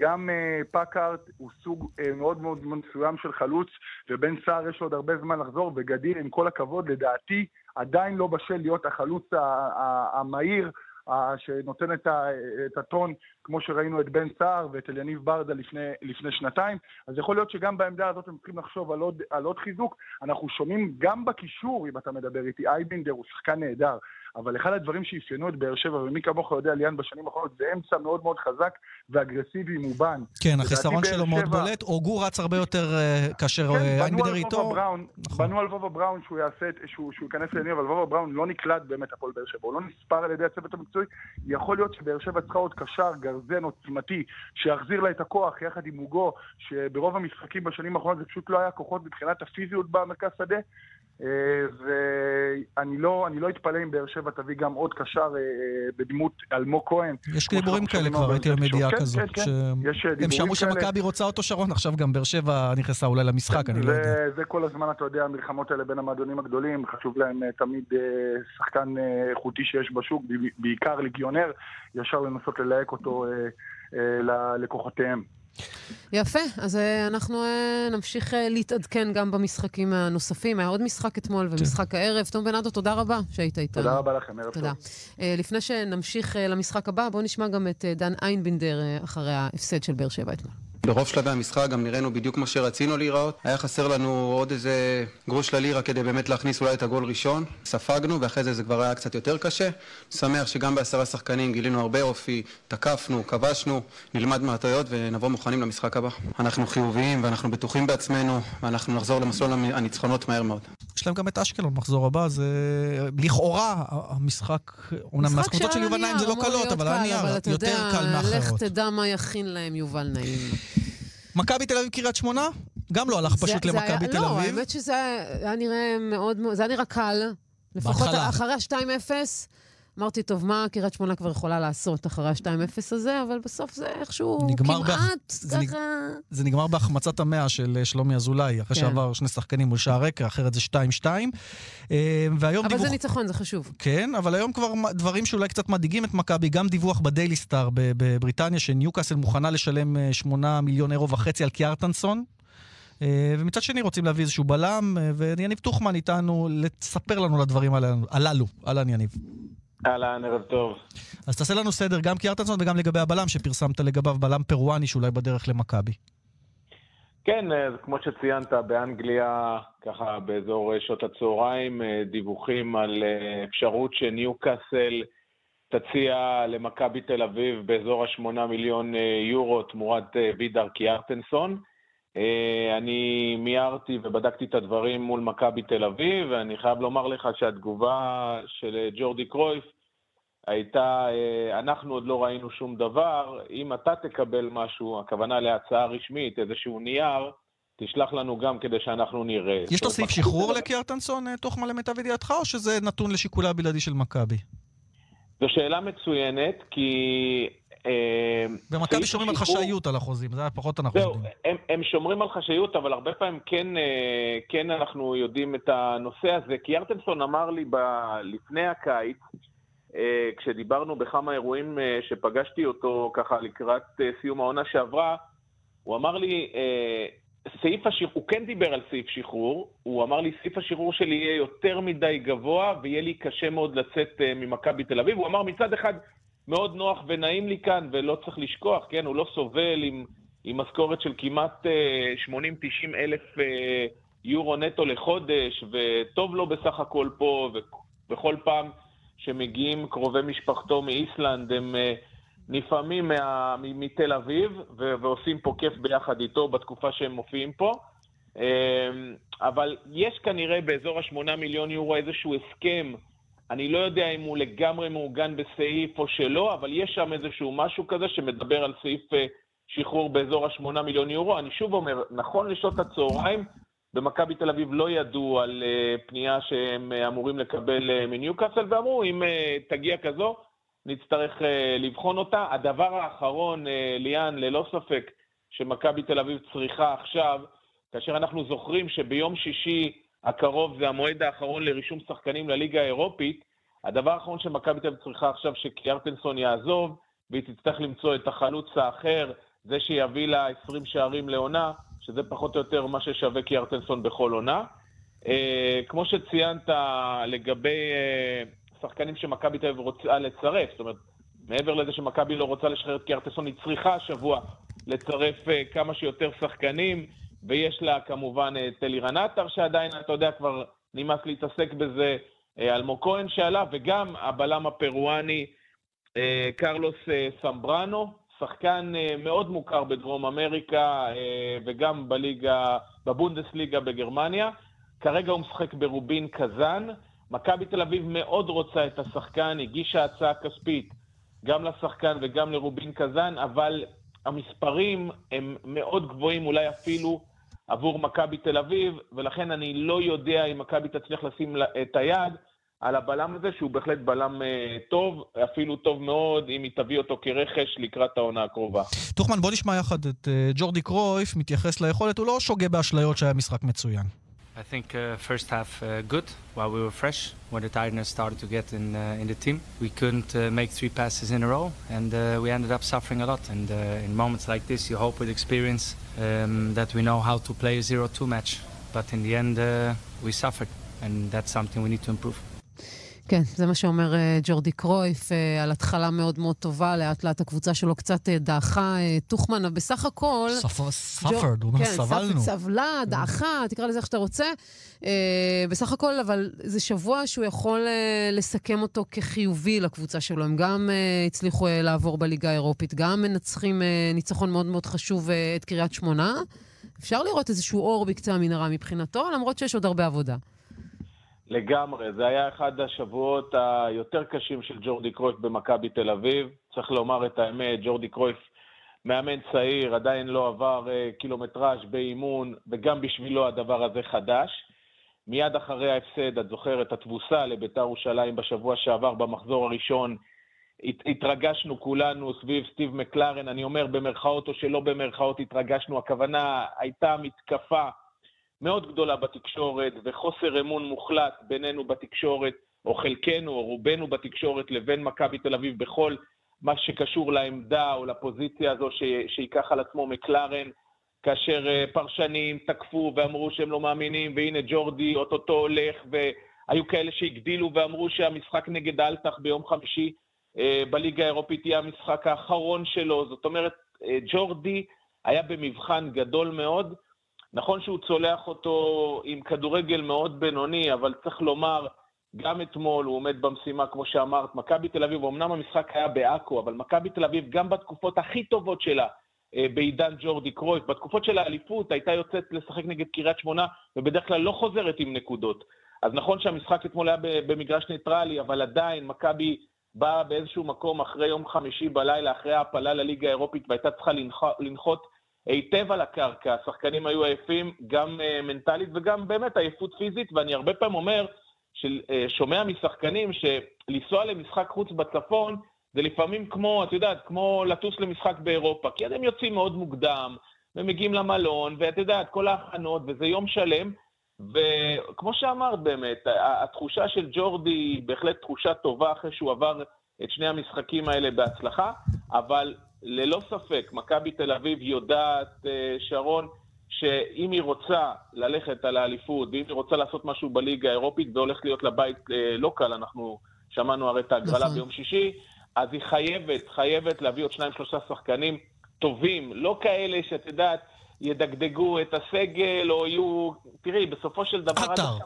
גם פקארט הוא סוג מאוד מאוד מסוים של חלוץ, ובן סער יש לו עוד הרבה זמן לחזור, וגדיר, עם כל הכבוד, לדעתי, עדיין לא בשל להיות החלוץ המהיר, שנותן את הטון, כמו שראינו את בן סער ואת אליניב ברדה לפני, לפני שנתיים. אז יכול להיות שגם בעמדה הזאת הם צריכים לחשוב על עוד, על עוד חיזוק. אנחנו שומעים גם בקישור, אם אתה מדבר איתי, אייבינדר הוא שחקן נהדר, אבל אחד הדברים שאפיינו את באר שבע, ומי כמוך יודע, ליאן, בשנים האחרונות, זה אמצע מאוד מאוד חזק ואגרסיבי מובן. כן, החיסרון שלו מאוד בולט. אוגו רץ הרבה יותר uh, כאשר כן, איינבינדר איתו. בראון, נכון. בנו על וובה בראון שהוא יעשה, שהוא, ייכנס לעניינים, אבל וובה בראון לא נקלט באמת הפועל באר שבע, הוא לא נספר על ידי הצוות המקצועי. יכול להיות שבאר שבע צריכה עוד קשר, גרזן עוצמתי, שיחזיר לה את הכוח יחד עם אוגו, שברוב המשחקים בשנים האחרונות זה פשוט לא היה כוחות מבחינת הפיזיות במרכז שדה. אה, ואני לא, לא אתפלא אם באר שבע תביא גם עוד קשר אה, בדמות אלמוג כהן. יש דיבורים כאלה כבר, ראיתי על מדיעה כן, כזו. כן, כן, כאלה. הם שמעו שמכבי רוצה אותו שרון, עכשיו גם באר שבע נכנסה אולי למשחק, אני לא יודע. זה כל הזמן, אתה יודע, המלחמות האלה בין המועדונים הגדולים, חשוב להם אה, תמיד שחקן איכותי שיש בשוק, בעיקר ליגיונר, ישר לנסות ללהק אותו ללקוחותיהם. יפה, אז uh, אנחנו uh, נמשיך uh, להתעדכן גם במשחקים הנוספים. היה עוד משחק אתמול כן. ומשחק. הערב. תום בנאדו, תודה רבה שהיית איתנו. תודה רבה לכם, ערב תודה. טוב. לפני שנמשיך למשחק הבא, בואו נשמע גם את דן איינבינדר אחרי ההפסד של באר שבע אתמול. ברוב שלבי המשחק גם נראינו בדיוק כמו שרצינו להיראות. היה חסר לנו עוד איזה גרוש ללירה כדי באמת להכניס אולי את הגול ראשון. ספגנו, ואחרי זה זה כבר היה קצת יותר קשה. שמח שגם בעשרה שחקנים גילינו הרבה אופי, תקפנו, כבשנו, נלמד מהטעויות ונבוא מוכנים למשחק הבא. אנחנו חיוביים ואנחנו בטוחים בעצמנו, ואנחנו נחזור למסלול הניצחונות מהר מאוד. יש להם גם את אשקלון מחזור הבא, זה לכאורה המשחק, אומנם מהקבוצות של יובל נעים זה לא קלות, אבל הנייר יותר קל מאחרות. לך תדע מה יכין להם יובל נעים. מכבי תל אביב קריית שמונה? גם לא הלך פשוט למכבי תל לא, אביב. לא, האמת שזה היה נראה מאוד, זה היה נראה קל. לפחות אחרי ה-2-0. אמרתי, טוב, מה קריית שמונה כבר יכולה לעשות אחרי ה-2-0 הזה, אבל בסוף זה איכשהו כמעט באח... זה ככה... זה נגמר בהחמצת המאה של אה, שלומי אזולאי, אחרי כן. שעבר שני שחקנים מול שער רקע, אחרת זה 2-2. אה, והיום אבל דיווח... זה ניצחון, זה חשוב. כן, אבל היום כבר דברים שאולי קצת מדאיגים את מכבי, גם דיווח בדיילי סטאר בבריטניה, שניוקאסל מוכנה לשלם 8 אה, מיליון אירו וחצי על קיארטנסון, ומצד שני רוצים להביא איזשהו בלם, ויניב טוחמן איתנו לספר לנו על הדברים הללו. אהלן יניב. אהלן, ערב טוב. אז תעשה לנו סדר גם קיארטנסון וגם לגבי הבלם שפרסמת לגביו, בלם פרואני שאולי בדרך למכבי. כן, אז כמו שציינת, באנגליה, ככה באזור שעות הצהריים, אה, דיווחים על אה, אפשרות שניוקאסל תציע למכבי תל אביב באזור השמונה מיליון אה, יורו תמורת וידר קיארטנסון. אני מיהרתי ובדקתי את הדברים מול מכבי תל אביב, ואני חייב לומר לך שהתגובה של ג'ורדי קרויף הייתה, אה, אנחנו עוד לא ראינו שום דבר, אם אתה תקבל משהו, הכוונה להצעה רשמית, איזשהו נייר, תשלח לנו גם כדי שאנחנו נראה. יש לו סעיף שחרור לקיארטנסון, אה, תוך מלא מיטב ידיעתך, או שזה נתון לשיקולה הבלעדי של מכבי? זו שאלה מצוינת, כי... אה, ומכבי שומרים על חשאיות על החוזים, זה פחות אנחנו יודעים. הם, הם שומרים על חשאיות, אבל הרבה פעמים כן, כן אנחנו יודעים את הנושא הזה, כי ארטנסון אמר לי לפני הקיץ, אה, כשדיברנו בכמה אירועים אה, שפגשתי אותו ככה לקראת אה, סיום העונה שעברה, הוא אמר לי, סעיף השחרור, הוא כן דיבר על סעיף שחרור, הוא אמר לי, סעיף השחרור שלי יהיה יותר מדי גבוה ויהיה לי קשה מאוד לצאת ממכבי תל אביב. הוא אמר, מצד אחד, מאוד נוח ונעים לי כאן, ולא צריך לשכוח, כן, הוא לא סובל עם, עם משכורת של כמעט 80-90 אלף יורו נטו לחודש, וטוב לו בסך הכל פה, ובכל פעם שמגיעים קרובי משפחתו מאיסלנד, הם אה, נפעמים מה, מתל אביב ועושים פה כיף ביחד איתו בתקופה שהם מופיעים פה. אה, אבל יש כנראה באזור השמונה מיליון יורו איזשהו הסכם, אני לא יודע אם הוא לגמרי מעוגן בסעיף או שלא, אבל יש שם איזשהו משהו כזה שמדבר על סעיף אה, שחרור באזור השמונה מיליון יורו. אני שוב אומר, נכון לשעות הצהריים, במכבי תל אביב לא ידעו על uh, פנייה שהם uh, אמורים לקבל מניוקאסל, ואמרו, אם תגיע כזו, נצטרך לבחון אותה. הדבר האחרון, ליאן, ללא ספק, שמכבי תל אביב צריכה עכשיו, כאשר אנחנו זוכרים שביום שישי הקרוב זה המועד האחרון לרישום שחקנים לליגה האירופית, הדבר האחרון שמכבי תל אביב צריכה עכשיו שקיארטנסון יעזוב, והיא תצטרך למצוא את החלוץ האחר, זה שיביא לה 20 שערים לעונה, שזה פחות או יותר מה ששווה קיארטנסון בכל עונה. אה, כמו שציינת לגבי אה, שחקנים שמכבי תל אביב רוצה לצרף, זאת אומרת, מעבר לזה שמכבי לא רוצה לשחרר את קיארטנסון, היא צריכה השבוע לצרף אה, כמה שיותר שחקנים, ויש לה כמובן את אלירן עטר, שעדיין, אתה יודע, כבר נמאס להתעסק בזה, אה, אלמוג כהן שעלה, וגם הבלם הפרואני אה, קרלוס אה, סמברנו, שחקן אה, מאוד מוכר בדרום אמריקה אה, וגם בליגה, בבונדסליגה בגרמניה. כרגע הוא משחק ברובין קזאן. מכבי תל אביב מאוד רוצה את השחקן, הגישה הצעה כספית גם לשחקן וגם לרובין קזאן, אבל המספרים הם מאוד גבוהים, אולי אפילו עבור מכבי תל אביב, ולכן אני לא יודע אם מכבי תצליח לשים את היד על הבלם הזה, שהוא בהחלט בלם אה, טוב, אפילו טוב מאוד, אם היא תביא אותו כרכש לקראת העונה הקרובה. טוחמן, בוא נשמע יחד את אה, ג'ורדי קרויף, מתייחס ליכולת, הוא לא שוגה באשליות שהיה משחק מצוין. I think uh, first half uh, good while we were fresh. When the tiredness started to get in uh, in the team, we couldn't uh, make three passes in a row, and uh, we ended up suffering a lot. And uh, in moments like this, you hope with experience um, that we know how to play a 0-2 match. But in the end, we suffered, and that's something we need to improve. כן, זה מה שאומר uh, ג'ורדי קרויף, uh, על התחלה מאוד מאוד טובה, לאט לאט הקבוצה שלו קצת uh, דעכה. טוחמן, בסך הכל... ספרד, הוא אומר, סבלנו. כן, סבלה, דעכה, תקרא לזה איך שאתה רוצה. בסך הכל, אבל זה שבוע שהוא יכול לסכם אותו כחיובי לקבוצה שלו. הם גם הצליחו לעבור בליגה האירופית, גם מנצחים ניצחון מאוד מאוד חשוב את קריית שמונה. אפשר לראות איזשהו אור בקצה המנהרה מבחינתו, למרות שיש עוד הרבה עבודה. לגמרי, זה היה אחד השבועות היותר קשים של ג'ורדי קרויף במכבי תל אביב. צריך לומר את האמת, ג'ורדי קרויף מאמן צעיר, עדיין לא עבר uh, קילומטראז' באימון, וגם בשבילו הדבר הזה חדש. מיד אחרי ההפסד, את זוכרת, התבוסה לביתר ירושלים בשבוע שעבר במחזור הראשון, הת, התרגשנו כולנו סביב סטיב מקלרן, אני אומר במרכאות או שלא במרכאות התרגשנו, הכוונה הייתה מתקפה מאוד גדולה בתקשורת וחוסר אמון מוחלט בינינו בתקשורת, או חלקנו, או רובנו בתקשורת, לבין מכבי תל אביב בכל מה שקשור לעמדה או לפוזיציה הזו. שייקח על עצמו מקלרן, כאשר אה, פרשנים תקפו ואמרו שהם לא מאמינים, והנה ג'ורדי אוטוטו הולך, והיו כאלה שהגדילו ואמרו שהמשחק נגד אלטח ביום חמישי אה, בליגה האירופית יהיה המשחק האחרון שלו. זאת אומרת, אה, ג'ורדי היה במבחן גדול מאוד. נכון שהוא צולח אותו עם כדורגל מאוד בינוני, אבל צריך לומר, גם אתמול הוא עומד במשימה, כמו שאמרת, מכבי תל אביב, אמנם המשחק היה בעכו, אבל מכבי תל אביב, גם בתקופות הכי טובות שלה, אה, בעידן ג'ורדי קרויף, בתקופות של האליפות, הייתה יוצאת לשחק נגד קריית שמונה, ובדרך כלל לא חוזרת עם נקודות. אז נכון שהמשחק אתמול היה במגרש ניטרלי, אבל עדיין מכבי באה באיזשהו מקום אחרי יום חמישי בלילה, אחרי ההעפלה לליגה האירופית, והייתה צריכה לנחות היטב על הקרקע, השחקנים היו עייפים גם uh, מנטלית וגם באמת עייפות פיזית, ואני הרבה פעמים אומר, אה, uh, משחקנים שלנסוע למשחק חוץ בצפון, זה לפעמים כמו, את יודעת, כמו לטוס למשחק באירופה, כי הם יוצאים מאוד מוקדם, ומגיעים למלון, ואת יודעת, כל ההכנות, וזה יום שלם, וכמו שאמרת באמת, התחושה של ג'ורדי היא בהחלט תחושה טובה אחרי שהוא עבר את שני המשחקים האלה בהצלחה, אבל ללא ספק, מכבי תל אביב יודעת, אה, שרון, שאם היא רוצה ללכת על האליפות, ואם היא רוצה לעשות משהו בליגה האירופית, זה הולך להיות לבית אה, לא קל, אנחנו שמענו הרי את ההגרלה נכון. ביום שישי, אז היא חייבת, חייבת להביא עוד שניים, שלושה שחקנים טובים, לא כאלה שאת יודעת, ידגדגו את הסגל, או יהיו... תראי, בסופו של דבר... עטר.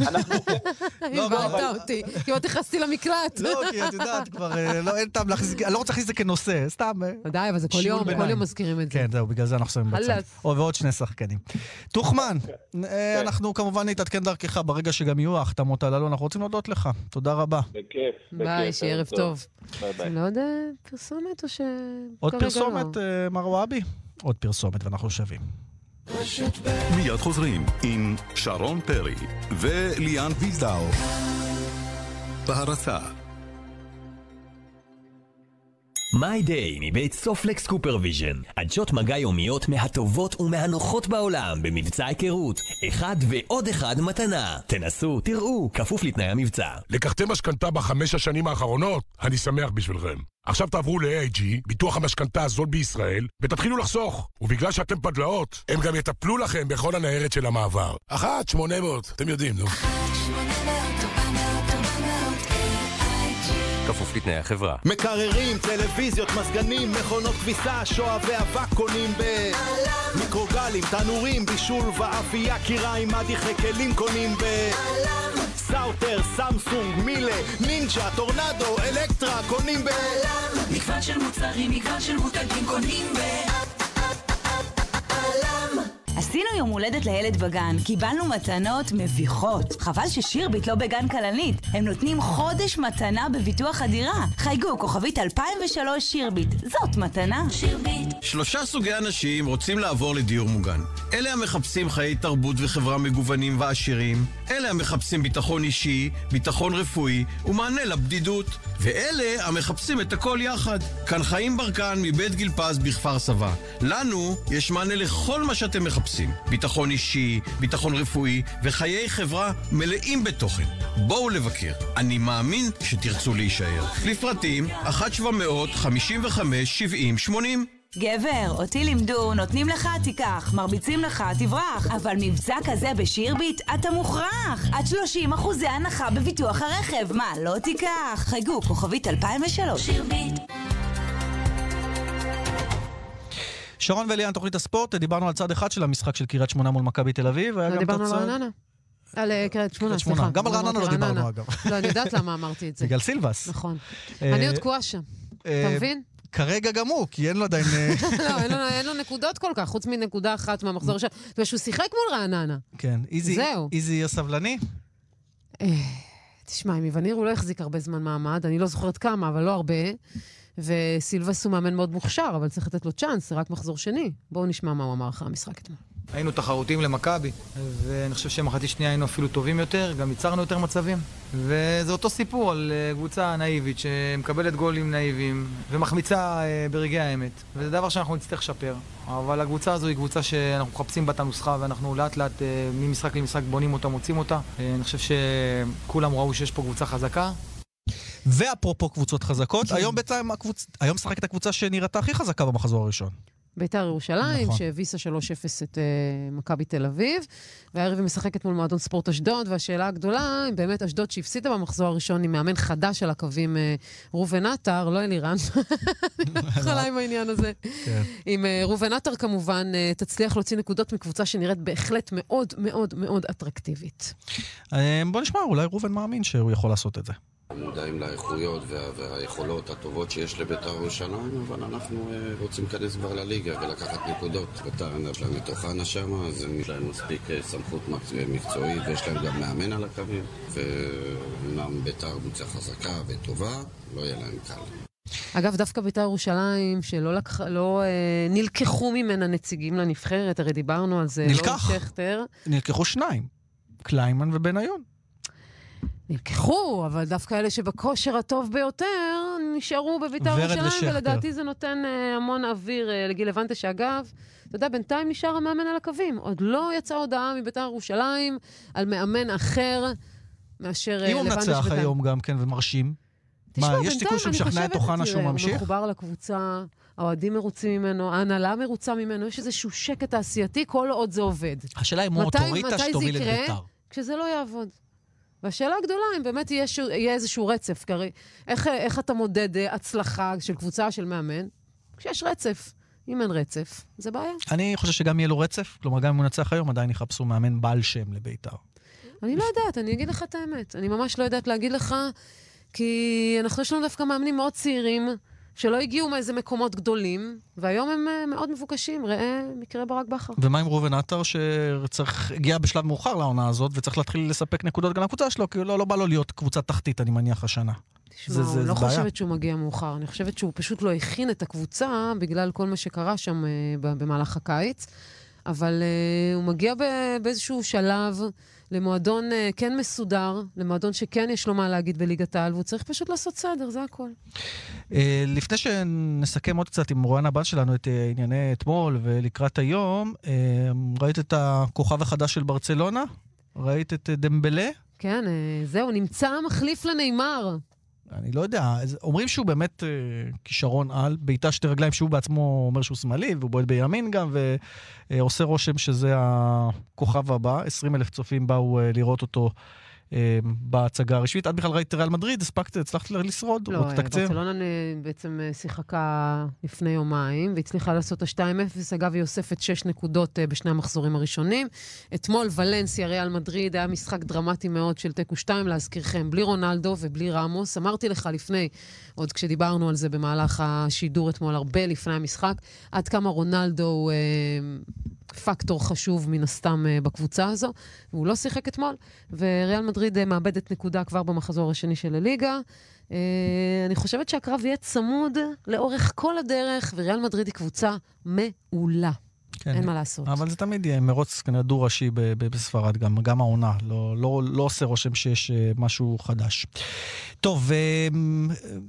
אנחנו... לא, הבנת אותי, כמעט נכנסתי למקלט. לא, כי את יודעת, כבר אה, לא, אין טעם להכניס, אני לא רוצה להכניס את זה כנושא, סתם. אה, ודאי, אבל זה כל יום, כל יום מזכירים את זה. כן, זהו, בגלל זה אנחנו שמים בצד. ועוד שני שחקנים. טוחמן, כן. אה, כן. אנחנו כמובן נתעדכן דרכך ברגע שגם יהיו ההחתמות הללו, אנחנו רוצים להודות לך. תודה רבה. בכיף. ביי, שיהיה ערב טוב. ביי ביי. לא יודע, פרסומת או ש... עוד פרסומת, מר וואבי? עוד פרסומת ואנחנו שווים. מיד חוזרים עם שרון פרי וליאן ווילדאו. בהרצה My Day מבית סופלקס קופרוויז'ן. עדשות מגע יומיות מהטובות ומהנוחות בעולם במבצע היכרות. אחד ועוד אחד מתנה. תנסו, תראו, כפוף לתנאי המבצע. לקחתם משכנתה בחמש השנים האחרונות? אני שמח בשבילכם. עכשיו תעברו ל-AIG, ביטוח המשכנתה הזול בישראל, ותתחילו לחסוך. ובגלל שאתם פדלאות, הם גם יטפלו לכם בכל הניירת של המעבר. אחת, שמונה מאות, אתם יודעים, נו. כפוף לתנאי החברה. מקררים, טלוויזיות, מזגנים, מכונות כביסה, שואה ואבק קונים ב... מיקרוגלים, תנורים, בישול ואפייה, כיריים, מדיחי כלים קונים ב... סאוטר, סמסונג, מילה, נינג'ה, טורנדו, אלקטרה, קונים ב... מגוון של מוצרים, מגוון של מותגים קונים ב... עשינו יום הולדת לילד בגן, קיבלנו מתנות מביכות. חבל ששירביט לא בגן כלנית. הם נותנים חודש מתנה בביטוח הדירה. חייגו, כוכבית 2003 שירביט. זאת מתנה. שירביט. שלושה סוגי אנשים רוצים לעבור לדיור מוגן. אלה המחפשים חיי תרבות וחברה מגוונים ועשירים, אלה המחפשים ביטחון אישי, ביטחון רפואי ומענה לבדידות, ואלה המחפשים את הכל יחד. כאן חיים ברקן מבית גיל פז בכפר סבא. לנו יש מענה לכל מה שאתם מחפשים. ביטחון אישי, ביטחון רפואי וחיי חברה מלאים בתוכן. בואו לבקר. אני מאמין שתרצו להישאר. לפרטים 1-755-70-80 גבר, אותי לימדו, נותנים לך, תיקח, מרביצים לך, תברח. אבל מבצע כזה בשירביט, אתה מוכרח. עד 30 אחוזי הנחה בביטוח הרכב. מה, לא תיקח? חייגו, כוכבית 2003. שירביט. שרון וליאן, תוכנית הספורט, דיברנו על צד אחד של המשחק של קריית שמונה מול מכבי תל אביב, והיה גם דיברנו על רעננה. על אה, קריית שמונה. סליחה. גם על רעננה לא דיברנו, אגב. לא, אני יודעת למה אמרתי את זה. בגלל סילבס. נכון. אה, אני עוד תקועה שם. אה, אתה מבין? כרגע גם הוא, כי אין לו עדיין... אה, לא, אין לו- אין לו נקודות כל כך, חוץ מנקודה אחת מהמחזור הראשון. ושהוא שיחק מול רעננה. כן. איזי- זהו. איזי יהיה סבלני? אה, תשמע, עם איווניר הוא לא החזיק הרבה זמן מעמד, אני לא זוכרת כמה, אבל לא הרבה. וסילבס הוא מאמן מאוד מוכשר, אבל צריך לתת לו צ'אנס, זה רק מחזור שני. בואו נשמע מה הוא אמר אחרי המשחק אתמול. היינו תחרותיים למכבי, ואני חושב שמחצית שנייה היינו אפילו טובים יותר, גם ייצרנו יותר מצבים. וזה אותו סיפור על אה, קבוצה נאיבית שמקבלת גולים נאיביים ומחמיצה אה, ברגעי האמת. וזה דבר שאנחנו נצטרך לשפר. אבל הקבוצה הזו היא קבוצה שאנחנו מחפשים בה את הנוסחה ואנחנו לאט לאט אה, ממשחק למשחק בונים אותה, מוצאים אותה. אני חושב שכולם ראו שיש פה קבוצה חזקה. ואפרופו קבוצות חזקות, כן. היום בעצם הקבוצ... היום משחקת הקבוצה שנראתה הכי חזקה במחזור הראשון. ביתר ירושלים, נכון. שהביסה 3-0 את uh, מכבי תל אביב, והערב היא משחקת מול מועדון ספורט אשדוד, והשאלה הגדולה, אם באמת אשדוד שהפסידה במחזור הראשון עם מאמן חדש על הקווים, uh, ראובן עטר, לא אלירן, אני מתחילה עם העניין הזה. כן. עם uh, ראובן עטר כמובן, uh, תצליח להוציא נקודות מקבוצה שנראית בהחלט מאוד מאוד מאוד אטרקטיבית. בוא נשמע, אולי ראובן מאמין שהוא יכול לעשות את זה. מודעים לאיכויות וה, והיכולות הטובות שיש לבית"ר ירושלים, אבל אנחנו אה, רוצים להיכנס כבר לליגה ולקחת נקודות. בית"ר אין להם מתוך שם, אז יש להם מספיק אה, סמכות מקצ- מקצועית ויש להם גם מאמן על הקווים. ואומנם בית"ר קבוצה חזקה וטובה, לא יהיה להם קל. אגב, דווקא בית"ר ירושלים, שלא לקח, לא, אה, נלקחו ממנה נציגים לנבחרת, הרי דיברנו על זה. נלקח. לא שכטר. נלקחו שניים, קליימן ובניון. נלקחו, אבל דווקא אלה שבכושר הטוב ביותר נשארו בביתר ירושלים. ולדעתי זה נותן אה, המון אוויר אה, לגיל לבנטה, שאגב, אתה יודע, בינתיים נשאר המאמן על הקווים. עוד לא יצאה הודעה מביתר ירושלים על מאמן אחר מאשר אה, אם הוא לבנטה מנצח שבינתיים. היום גם כן ומרשים, תשמע, מה, יש סיכוי שהוא משכנע את אוחנה שהוא תראה, הוא ממשיך? מחובר לקבוצה, האוהדים מרוצים ממנו, ההנהלה מרוצה ממנו, יש איזשהו שקט תעשייתי כל עוד זה עובד. השאלה אם הוא אוטוריטה שתוביל את? בית"ר. כשזה לא יעבוד. והשאלה הגדולה, אם באמת יהיה, שהוא, יהיה איזשהו רצף, כי הרי איך, איך אתה מודד אה, הצלחה של קבוצה, של מאמן? כשיש רצף. אם אין רצף, זה בעיה. אני חושב שגם יהיה לו רצף, כלומר גם אם הוא ינצח היום, עדיין יחפשו מאמן בעל שם לבית"ר. אני לא יודעת, אני אגיד לך את האמת. אני ממש לא יודעת להגיד לך, כי אנחנו, יש לנו דווקא מאמנים מאוד צעירים, שלא הגיעו מאיזה מקומות גדולים, והיום הם אה, מאוד מבוקשים. ראה מקרה ברק בכר. ומה עם ראובן עטר, שצריך, הגיע בשלב מאוחר לעונה הזאת, וצריך להתחיל לספק נקודות גם לקבוצה שלו, כי לא, לא בא לו להיות קבוצת תחתית, אני מניח, השנה. תשמע, זה- זה- אני לא זה בעיה. חושבת שהוא מגיע מאוחר, אני חושבת שהוא פשוט לא הכין את הקבוצה בגלל כל מה שקרה שם אה, במהלך הקיץ. אבל אה, הוא מגיע באיזשהו שלב למועדון אה, כן מסודר, למועדון שכן יש לו מה להגיד בליגת העל, והוא צריך פשוט לעשות סדר, זה הכל. אה, לפני שנסכם עוד קצת עם רואן הבן שלנו את אה, ענייני אתמול ולקראת היום, אה, ראית את הכוכב החדש של ברצלונה? ראית את אה, דמבלה? כן, אה, זהו, נמצא מחליף לנאמר. אני לא יודע, אומרים שהוא באמת אה, כישרון על, בעיטה שתי רגליים, שהוא בעצמו אומר שהוא שמאלי, והוא בועט בימין גם, ועושה רושם שזה הכוכב הבא. 20 אלף צופים באו אה, לראות אותו בהצגה הרשמית. את בכלל ראית ריאל מדריד? הספקת, הצלחת לשרוד? לא, או לתקצר? ברצלונה בעצם אה, שיחקה לפני יומיים, והצליחה לעשות את ה-2-0. אגב, היא אוספת 6 נקודות אה, בשני המחזורים הראשונים. אתמול ולנסיה, ריאל מדריד, היה משחק דרמטי מאוד של תיקו 2, להזכירכם, בלי רונלדו ובלי רמוס. אמרתי לך לפני, עוד כשדיברנו על זה במהלך השידור אתמול, הרבה לפני המשחק, עד כמה רונלדו הוא אה, פקטור חשוב מן הסתם אה, בקבוצה הזו. הוא לא שיחק אתמול, וריאל מדריד אה, מאבדת נקודה כבר במחזור השני של הליגה. אה, אני חושבת שהקרב יהיה צמוד לאורך כל הדרך, וריאל מדריד היא קבוצה מעולה. כן. אין מה לעשות. אבל זה תמיד יהיה מרוץ כנראה דו-ראשי בספרד, גם, גם העונה. לא, לא, לא עושה רושם שיש אה, משהו חדש. טוב, אה,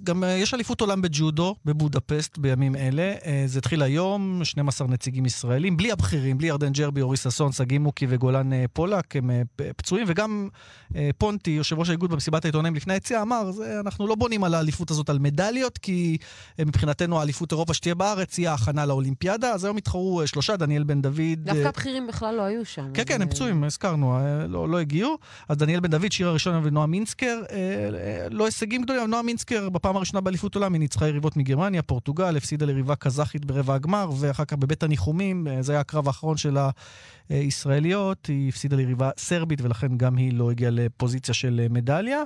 גם אה, יש אליפות עולם בג'ודו בבודפסט בימים אלה. זה התחיל היום, 12 נציגים ישראלים, בלי הבכירים, בלי ירדן ג'רבי, אורי ששון, שגיא מוקי וגולן פולק, הם פצועים, וגם פונטי, יושב ראש האיגוד במסיבת העיתונאים לפני היציאה, אמר, אנחנו לא בונים על האליפות הזאת על מדליות, כי מבחינתנו האליפות אירופה שתהיה בארץ היא ההכנה לאולימפיאדה, אז היום התחרו שלושה, דניאל בן דוד... דווקא הבכירים בכלל לא היו שם. כן, כן, הם פצועים, הזכרנו, לא, לא הגיעו. אז דניאל בן דוד, שיר הראשון ונועה מינסקר, לא הישגים גדולים, נועה מינסקר בפעם הראשונה באליפות עולם, היא ניצחה יריבות מגרמניה, פורטוגל, הפסידה ליריבה קזחית ברבע הגמר, ואחר כך בבית הניחומים, זה היה הקרב האחרון של הישראליות, היא הפסידה ליריבה סרבית, ולכן גם היא לא הגיעה לפוזיציה של מדליה.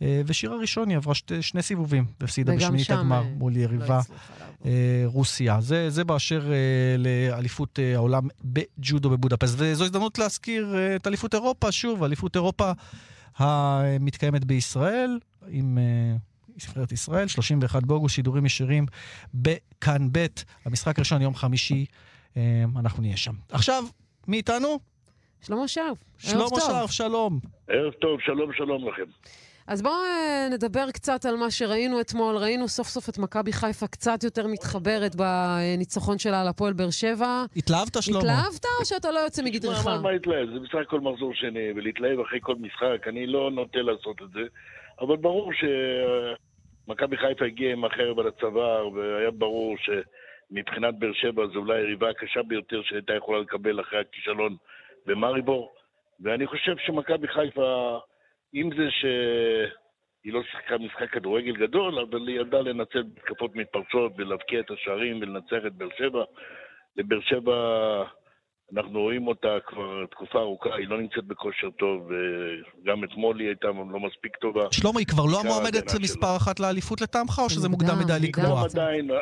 ושיר הראשון היא עברה שתי, שני סיבובים, והפסידה בשמינית הגמר מול יריבה לא רוסיה. זה, זה באשר לאליפות העולם בג'ודו בבודפסט. וזו הזדמנות להזכיר את אליפות אירופה, שוב, אליפות אירופה המתקיימת בישראל, עם... נבחרת ישראל, 31 באוגוסט, שידורים ישירים בכאן ב', המשחק הראשון יום חמישי, אנחנו נהיה שם. עכשיו, מי איתנו? שלמה שרף. שלמה שרף, שלום. ערב טוב, שלום, שלום לכם. אז בואו אה, נדבר קצת על מה שראינו אתמול. ראינו סוף סוף את מכבי חיפה קצת יותר מתחברת בניצחון שלה על הפועל באר שבע. התלהבת, שלמה? התלהבת או שאתה לא יוצא מגדרך? מה, מה התלהב? זה בסך הכל מחזור שני, ולהתלהב אחרי כל משחק, אני לא נוטה לעשות את זה. אבל ברור שמכבי חיפה הגיעה עם החרב על הצוואר, והיה ברור שמבחינת באר שבע זו אולי היריבה הקשה ביותר שהייתה יכולה לקבל אחרי הכישלון במאריבור. ואני חושב שמכבי חיפה... עם זה שהיא לא שיחקה משחק כדורגל גדול, אבל היא ידעה לנצל תקפות מתפרצות ולהבקיע את השערים ולנצח את באר שבע. לבאר שבע, אנחנו רואים אותה כבר תקופה ארוכה, היא לא נמצאת בכושר טוב, וגם אתמול היא הייתה לא מספיק טובה. שלמה, היא כבר לא המועמדת מספר אחת לאליפות לטעמך, או שזה מוקדם מדי לקבוע?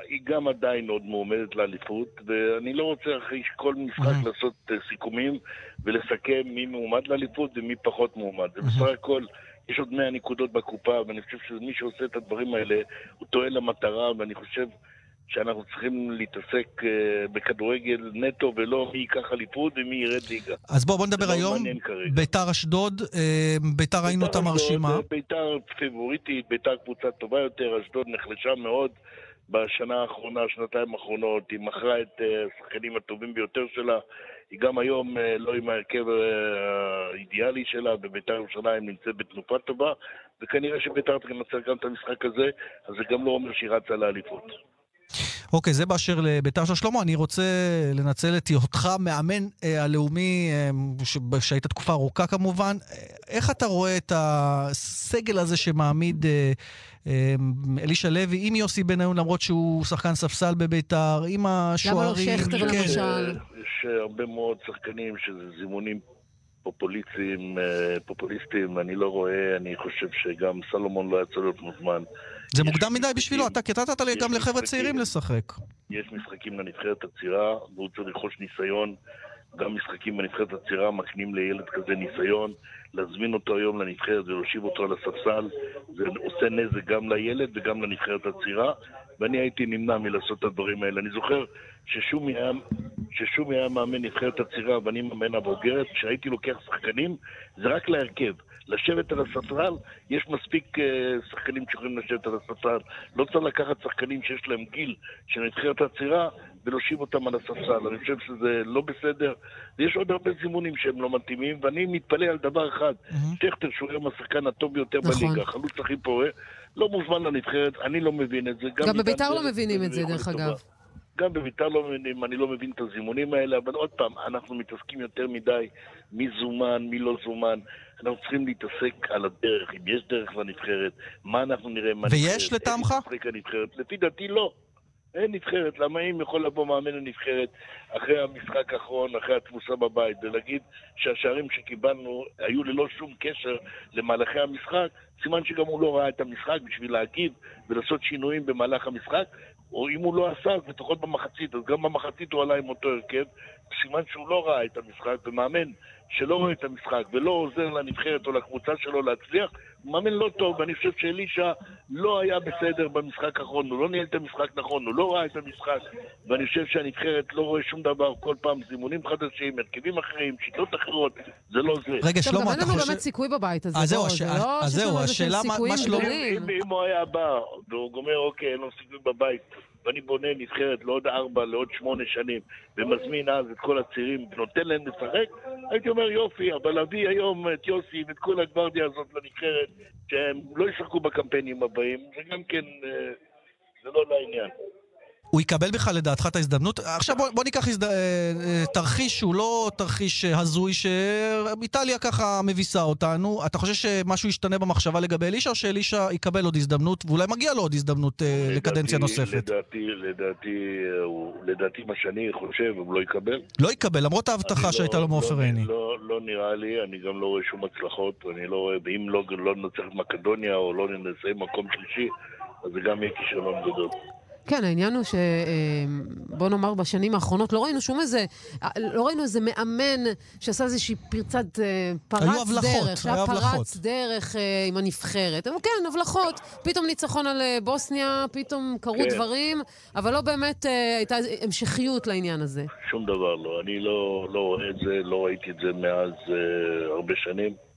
היא גם עדיין עוד מועמדת לאליפות, ואני לא רוצה אחרי כל משחק לעשות אה, סיכומים ולסכם מי מועמד לאליפות ומי פחות מועמד. ובסך הכל... יש עוד 100 נקודות בקופה, ואני חושב שמי שעושה את הדברים האלה, הוא טועה למטרה, ואני חושב שאנחנו צריכים להתעסק uh, בכדורגל נטו ולא מי ייקח אליפות ומי ירד ליגה. אז בואו בוא נדבר לא היום. ביתר אשדוד, uh, ביתר ראינו אותה מרשימה. אה, ביתר פיבוריטית, ביתר קבוצה טובה יותר, אשדוד נחלשה מאוד בשנה האחרונה, שנתיים האחרונות, היא מכרה את השחקנים הטובים ביותר שלה. היא גם היום לא עם ההרכב האידיאלי שלה, וביתר ירושלים נמצאת בתנופה טובה, וכנראה שביתר תנצח גם את המשחק הזה, אז זה גם לא אומר שהיא רצה לאליפות. אוקיי, זה באשר לביתר של שלמה. אני רוצה לנצל את היותך מאמן אה, הלאומי, אה, שהיית תקופה ארוכה כמובן. איך אתה רואה את הסגל הזה שמעמיד אה, אה, אלישע לוי עם יוסי בניון, למרות שהוא שחקן ספסל בביתר, עם השוערים? למה לא שכטר כן. למשל? יש הרבה מאוד שחקנים שזה זימונים פופוליסטיים, אה, פופוליסטיים, אני לא רואה, אני חושב שגם סלומון לא יצא להיות מוזמן. זה מוקדם מדי בשבילו, אתה קטעת גם לחבר'ה צעירים לשחק. יש משחקים לנבחרת הצעירה, והוא צריך לרכוש ניסיון. גם משחקים בנבחרת הצעירה מקנים לילד כזה ניסיון. להזמין אותו היום לנבחרת ולהושיב אותו על הספסל, זה עושה נזק גם לילד וגם לנבחרת הצעירה, ואני הייתי נמנע מלעשות את הדברים האלה. אני זוכר ששומי היה, ששומי היה מאמן נבחרת הצעירה ואני מאמן הבוגרת, כשהייתי לוקח שחקנים, זה רק להרכב. לשבת על הספסל, יש מספיק uh, שחקנים שיכולים לשבת על הספסל. לא צריך לקחת שחקנים שיש להם גיל של נבחרת הצעירה ולהושיב אותם על הספסל. אני חושב שזה לא בסדר. ויש עוד הרבה זימונים שהם לא מתאימים, ואני מתפלא על דבר אחד. שכטר, שהוא היום השחקן הטוב ביותר נכון. בליגה, החלוץ הכי פורה, לא מוזמן לנבחרת, אני לא מבין את זה. גם, גם בביתר לא מבינים את זה, דרך אגב. גם בביתר לא מבינים, אני לא מבין את הזימונים האלה, אבל עוד פעם, אנחנו מתעסקים יותר מדי מי זומן, מי לא זומן. אנחנו צריכים להתעסק על הדרך, אם יש דרך לנבחרת, מה אנחנו נראה מהנבחרת. ויש לטעמך? לפי דעתי לא. אין נבחרת, למה אם יכול לבוא מאמן לנבחרת אחרי המשחק האחרון, אחרי התבוסה בבית, ולהגיד שהשערים שקיבלנו היו ללא שום קשר למהלכי המשחק, סימן שגם הוא לא ראה את המשחק בשביל להגיב ולעשות שינויים במהלך המשחק, או אם הוא לא עשה, אז לפחות במחצית, אז גם במחצית הוא עלה עם אותו הרכב, סימן שהוא לא ראה את המשחק, ומאמן שלא רואה את המשחק ולא עוזר לנבחרת או לקבוצה שלו להצליח, הוא מאמן לא טוב, ואני חושב שאלישע לא היה בסדר במשחק האחרון, הוא לא ניהל את המשחק נכון, הוא לא ראה את המשחק, ואני חושב שהנבחרת לא רואה שום דבר, כל פעם זימונים חדשים, הרכבים אחרים, שיטות אחרות, זה לא זה. רגע, שלמה, גם אתה אין לנו חושב... באמת סיכוי בבית הזה. הש- זה לא אז שיש לנו איזה סיכויים גדולים. אם, הוא היה בא, והוא אומר, אוקיי, אין לו סיכוי בבית, ואני בונה נבחרת לעוד ארבע, לעוד שמונה שנים, ומזמין אז את כל הצעירים ונותן להם לשחק, הייתי אומר, יופי, אבל להביא היום את יוסי ואת כל הגוורדיה הזאת לנבחרת, שהם לא ישחקו בקמפיינים הבאים, זה גם כן, אה, זה לא לעניין. הוא יקבל בכלל לדעתך את ההזדמנות? עכשיו בוא, בוא ניקח הזד... אה, אה, תרחיש שהוא לא תרחיש אה, הזוי, שאיטליה ככה מביסה אותנו. אתה חושב שמשהו ישתנה במחשבה לגבי אלישע, או שאלישע יקבל עוד הזדמנות, ואולי מגיע לו עוד הזדמנות אה, לקדנציה לדעתי- נוספת? לדעתי, לדעתי, לדעתי מה שאני חושב, הוא לא יקבל. לא יקבל, למרות ההבטחה אני שהייתה לא- לו מעופר לא- עיני. לא, לא נראה לי, אני גם לא רואה שום הצלחות, אני לא רואה, ואם לא, לא ננצח מקדוניה או לא נסיים מקום שלישי, אז זה גם יהיה כישלון גדול. כן, העניין הוא ש... אה, בוא נאמר, בשנים האחרונות לא ראינו שום איזה... לא ראינו איזה מאמן שעשה איזושהי פרצת... אה, פרץ היו הבלחות, דרך. שהיה היו פרץ הבלחות. דרך אה, עם הנבחרת. אבל כן, הבלחות. פתאום ניצחון על אה, בוסניה, פתאום קרו כן. דברים, אבל לא באמת הייתה המשכיות לעניין הזה. שום דבר לא. אני לא, לא רואה את זה, לא ראיתי את זה מאז אה, הרבה שנים.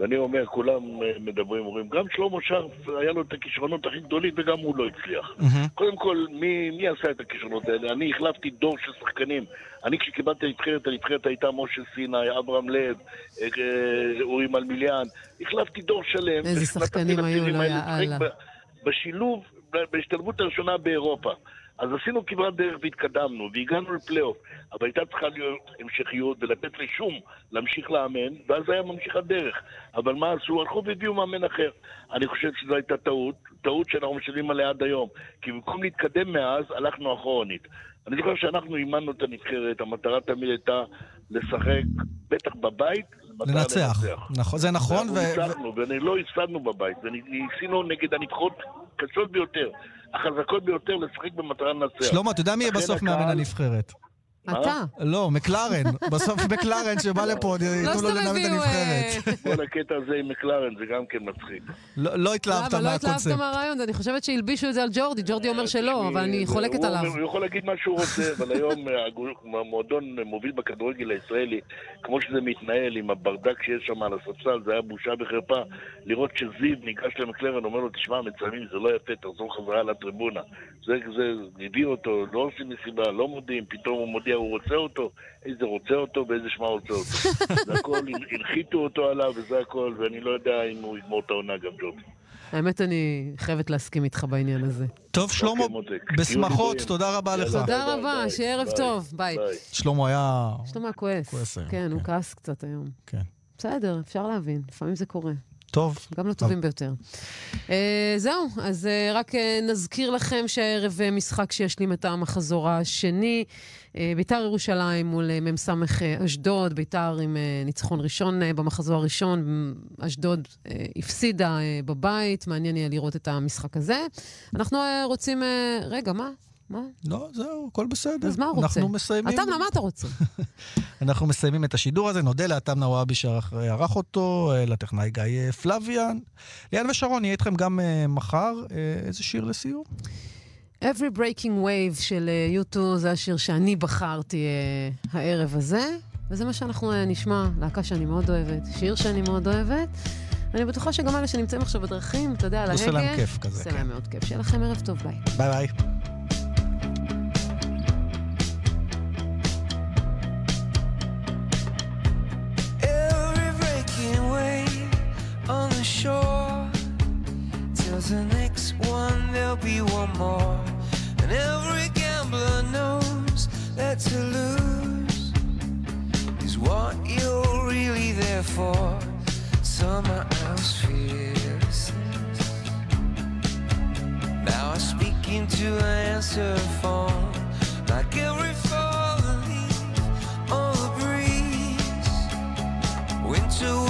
ואני אומר, כולם אה, מדברים, אומרים, גם שלמה שרף, היה לו את הכישרונות הכי גדולים וגם הוא לא הצליח. קודם כל, מי, מי עשה את הכישרונות האלה? אני החלפתי דור של שחקנים. אני כשקיבלתי הנבחרת, הנבחרת הייתה משה סיני, אברהם לב, אה, אה, אורי מלמיליאן. החלפתי דור שלם. איזה שחקנים היו, לא לשחק יאללה. בשילוב, בהשתלבות הראשונה באירופה. אז עשינו כברת דרך והתקדמנו, והגענו לפלייאוף, אבל הייתה צריכה להיות המשכיות ולתת לשום להמשיך לאמן, ואז היה ממשיך הדרך. אבל מה עשו? הלכו והביאו מאמן אחר. אני חושב שזו הייתה טעות, טעות שאנחנו משלמים עליה עד היום. כי במקום להתקדם מאז, הלכנו אחורנית. אני זוכר שאנחנו אימנו את הנבחרת, המטרה תמיד הייתה לשחק, בטח בבית, לנצח. נכון, זה נכון, ו... ניצחנו, ולא הפסדנו בבית, וניסינו נגד הנבחרות קשות ביותר, החזקות ביותר, לשחק במטרה לנצח. שלמה, אתה יודע מי יהיה בסוף מאמן הנבחרת? אתה. לא, מקלרן. בסוף מקלרן שבא לפה, ייתנו לו לנהל את הנבחרת. כל הקטע הזה עם מקלרן זה גם כן מצחיק. לא לא התלהבת אבל לא התלהבת מהקונספט. מהרעיון, אני חושבת שהלבישו את זה על ג'ורדי. ג'ורדי אומר שלא, אבל אני חולקת הוא- עליו. הוא יכול להגיד מה שהוא רוצה, אבל היום אה, המועדון מוביל בכדורגל הישראלי, כמו שזה מתנהל עם הברדק שיש שם על הספסל, זה היה בושה וחרפה. לראות שזיו ניגש למקלרן, אומר לו, תשמע, מצלמים, זה לא יפה, תחזור חזרה לטריבונה. זה, זה, הביאו אותו, לא עושים מסיבה, לא מודיעים, פתאום הוא מודיע, הוא רוצה אותו, איזה רוצה אותו ואיזה שמע רוצה אותו. זה הכל, הנחיתו אותו עליו וזה הכל, ואני לא יודע אם הוא יגמור את העונה גם ג'ובי. האמת, אני חייבת להסכים איתך בעניין הזה. טוב, שלמה, בשמחות, תודה רבה לך. תודה רבה, שיהיה ערב טוב, ביי. שלמה היה... שלמה כועס. כן, הוא כעס קצת היום. כן. בסדר, אפשר להבין, לפעמים זה קורה. טוב. גם לטובים ביותר. אה, זהו, אז אה, רק אה, נזכיר לכם שהערב משחק שישלים את המחזור השני. אה, ביתר ירושלים מול אה, מ"ס אה, אשדוד, ביתר עם ניצחון ראשון במחזור הראשון, אשדוד הפסידה בבית, מעניין יהיה לראות את המשחק הזה. אנחנו רוצים... רגע, מה? מה? לא, זהו, הכל בסדר. אז מה הוא רוצה? אנחנו מסיימים. אתה, מה אתה רוצה? אנחנו מסיימים את השידור הזה, נודה לאתם נוואבי שערך אותו, לטכנאי גיא פלוויאן. ליאן ושרון, נהיה איתכם גם מחר. איזה שיר לסיום? Every Breaking Wave של uh, U2 זה השיר שאני בחרתי uh, הערב הזה, וזה מה שאנחנו uh, נשמע, להקה שאני מאוד אוהבת, שיר שאני מאוד אוהבת. אני בטוחה שגם אלה שנמצאים עכשיו בדרכים, אתה יודע, על ההגה, עושה להם כיף כזה, עושה כן. להם מאוד כיף. שיהיה לכם ערב טוב, ביי. ביי ביי. Every breaking wave on the shore tells the next one there'll be one more. to lose is what you're really there for. Someone else fearlessness. Now I speak into an answer phone like every falling leaf on the breeze. Winter.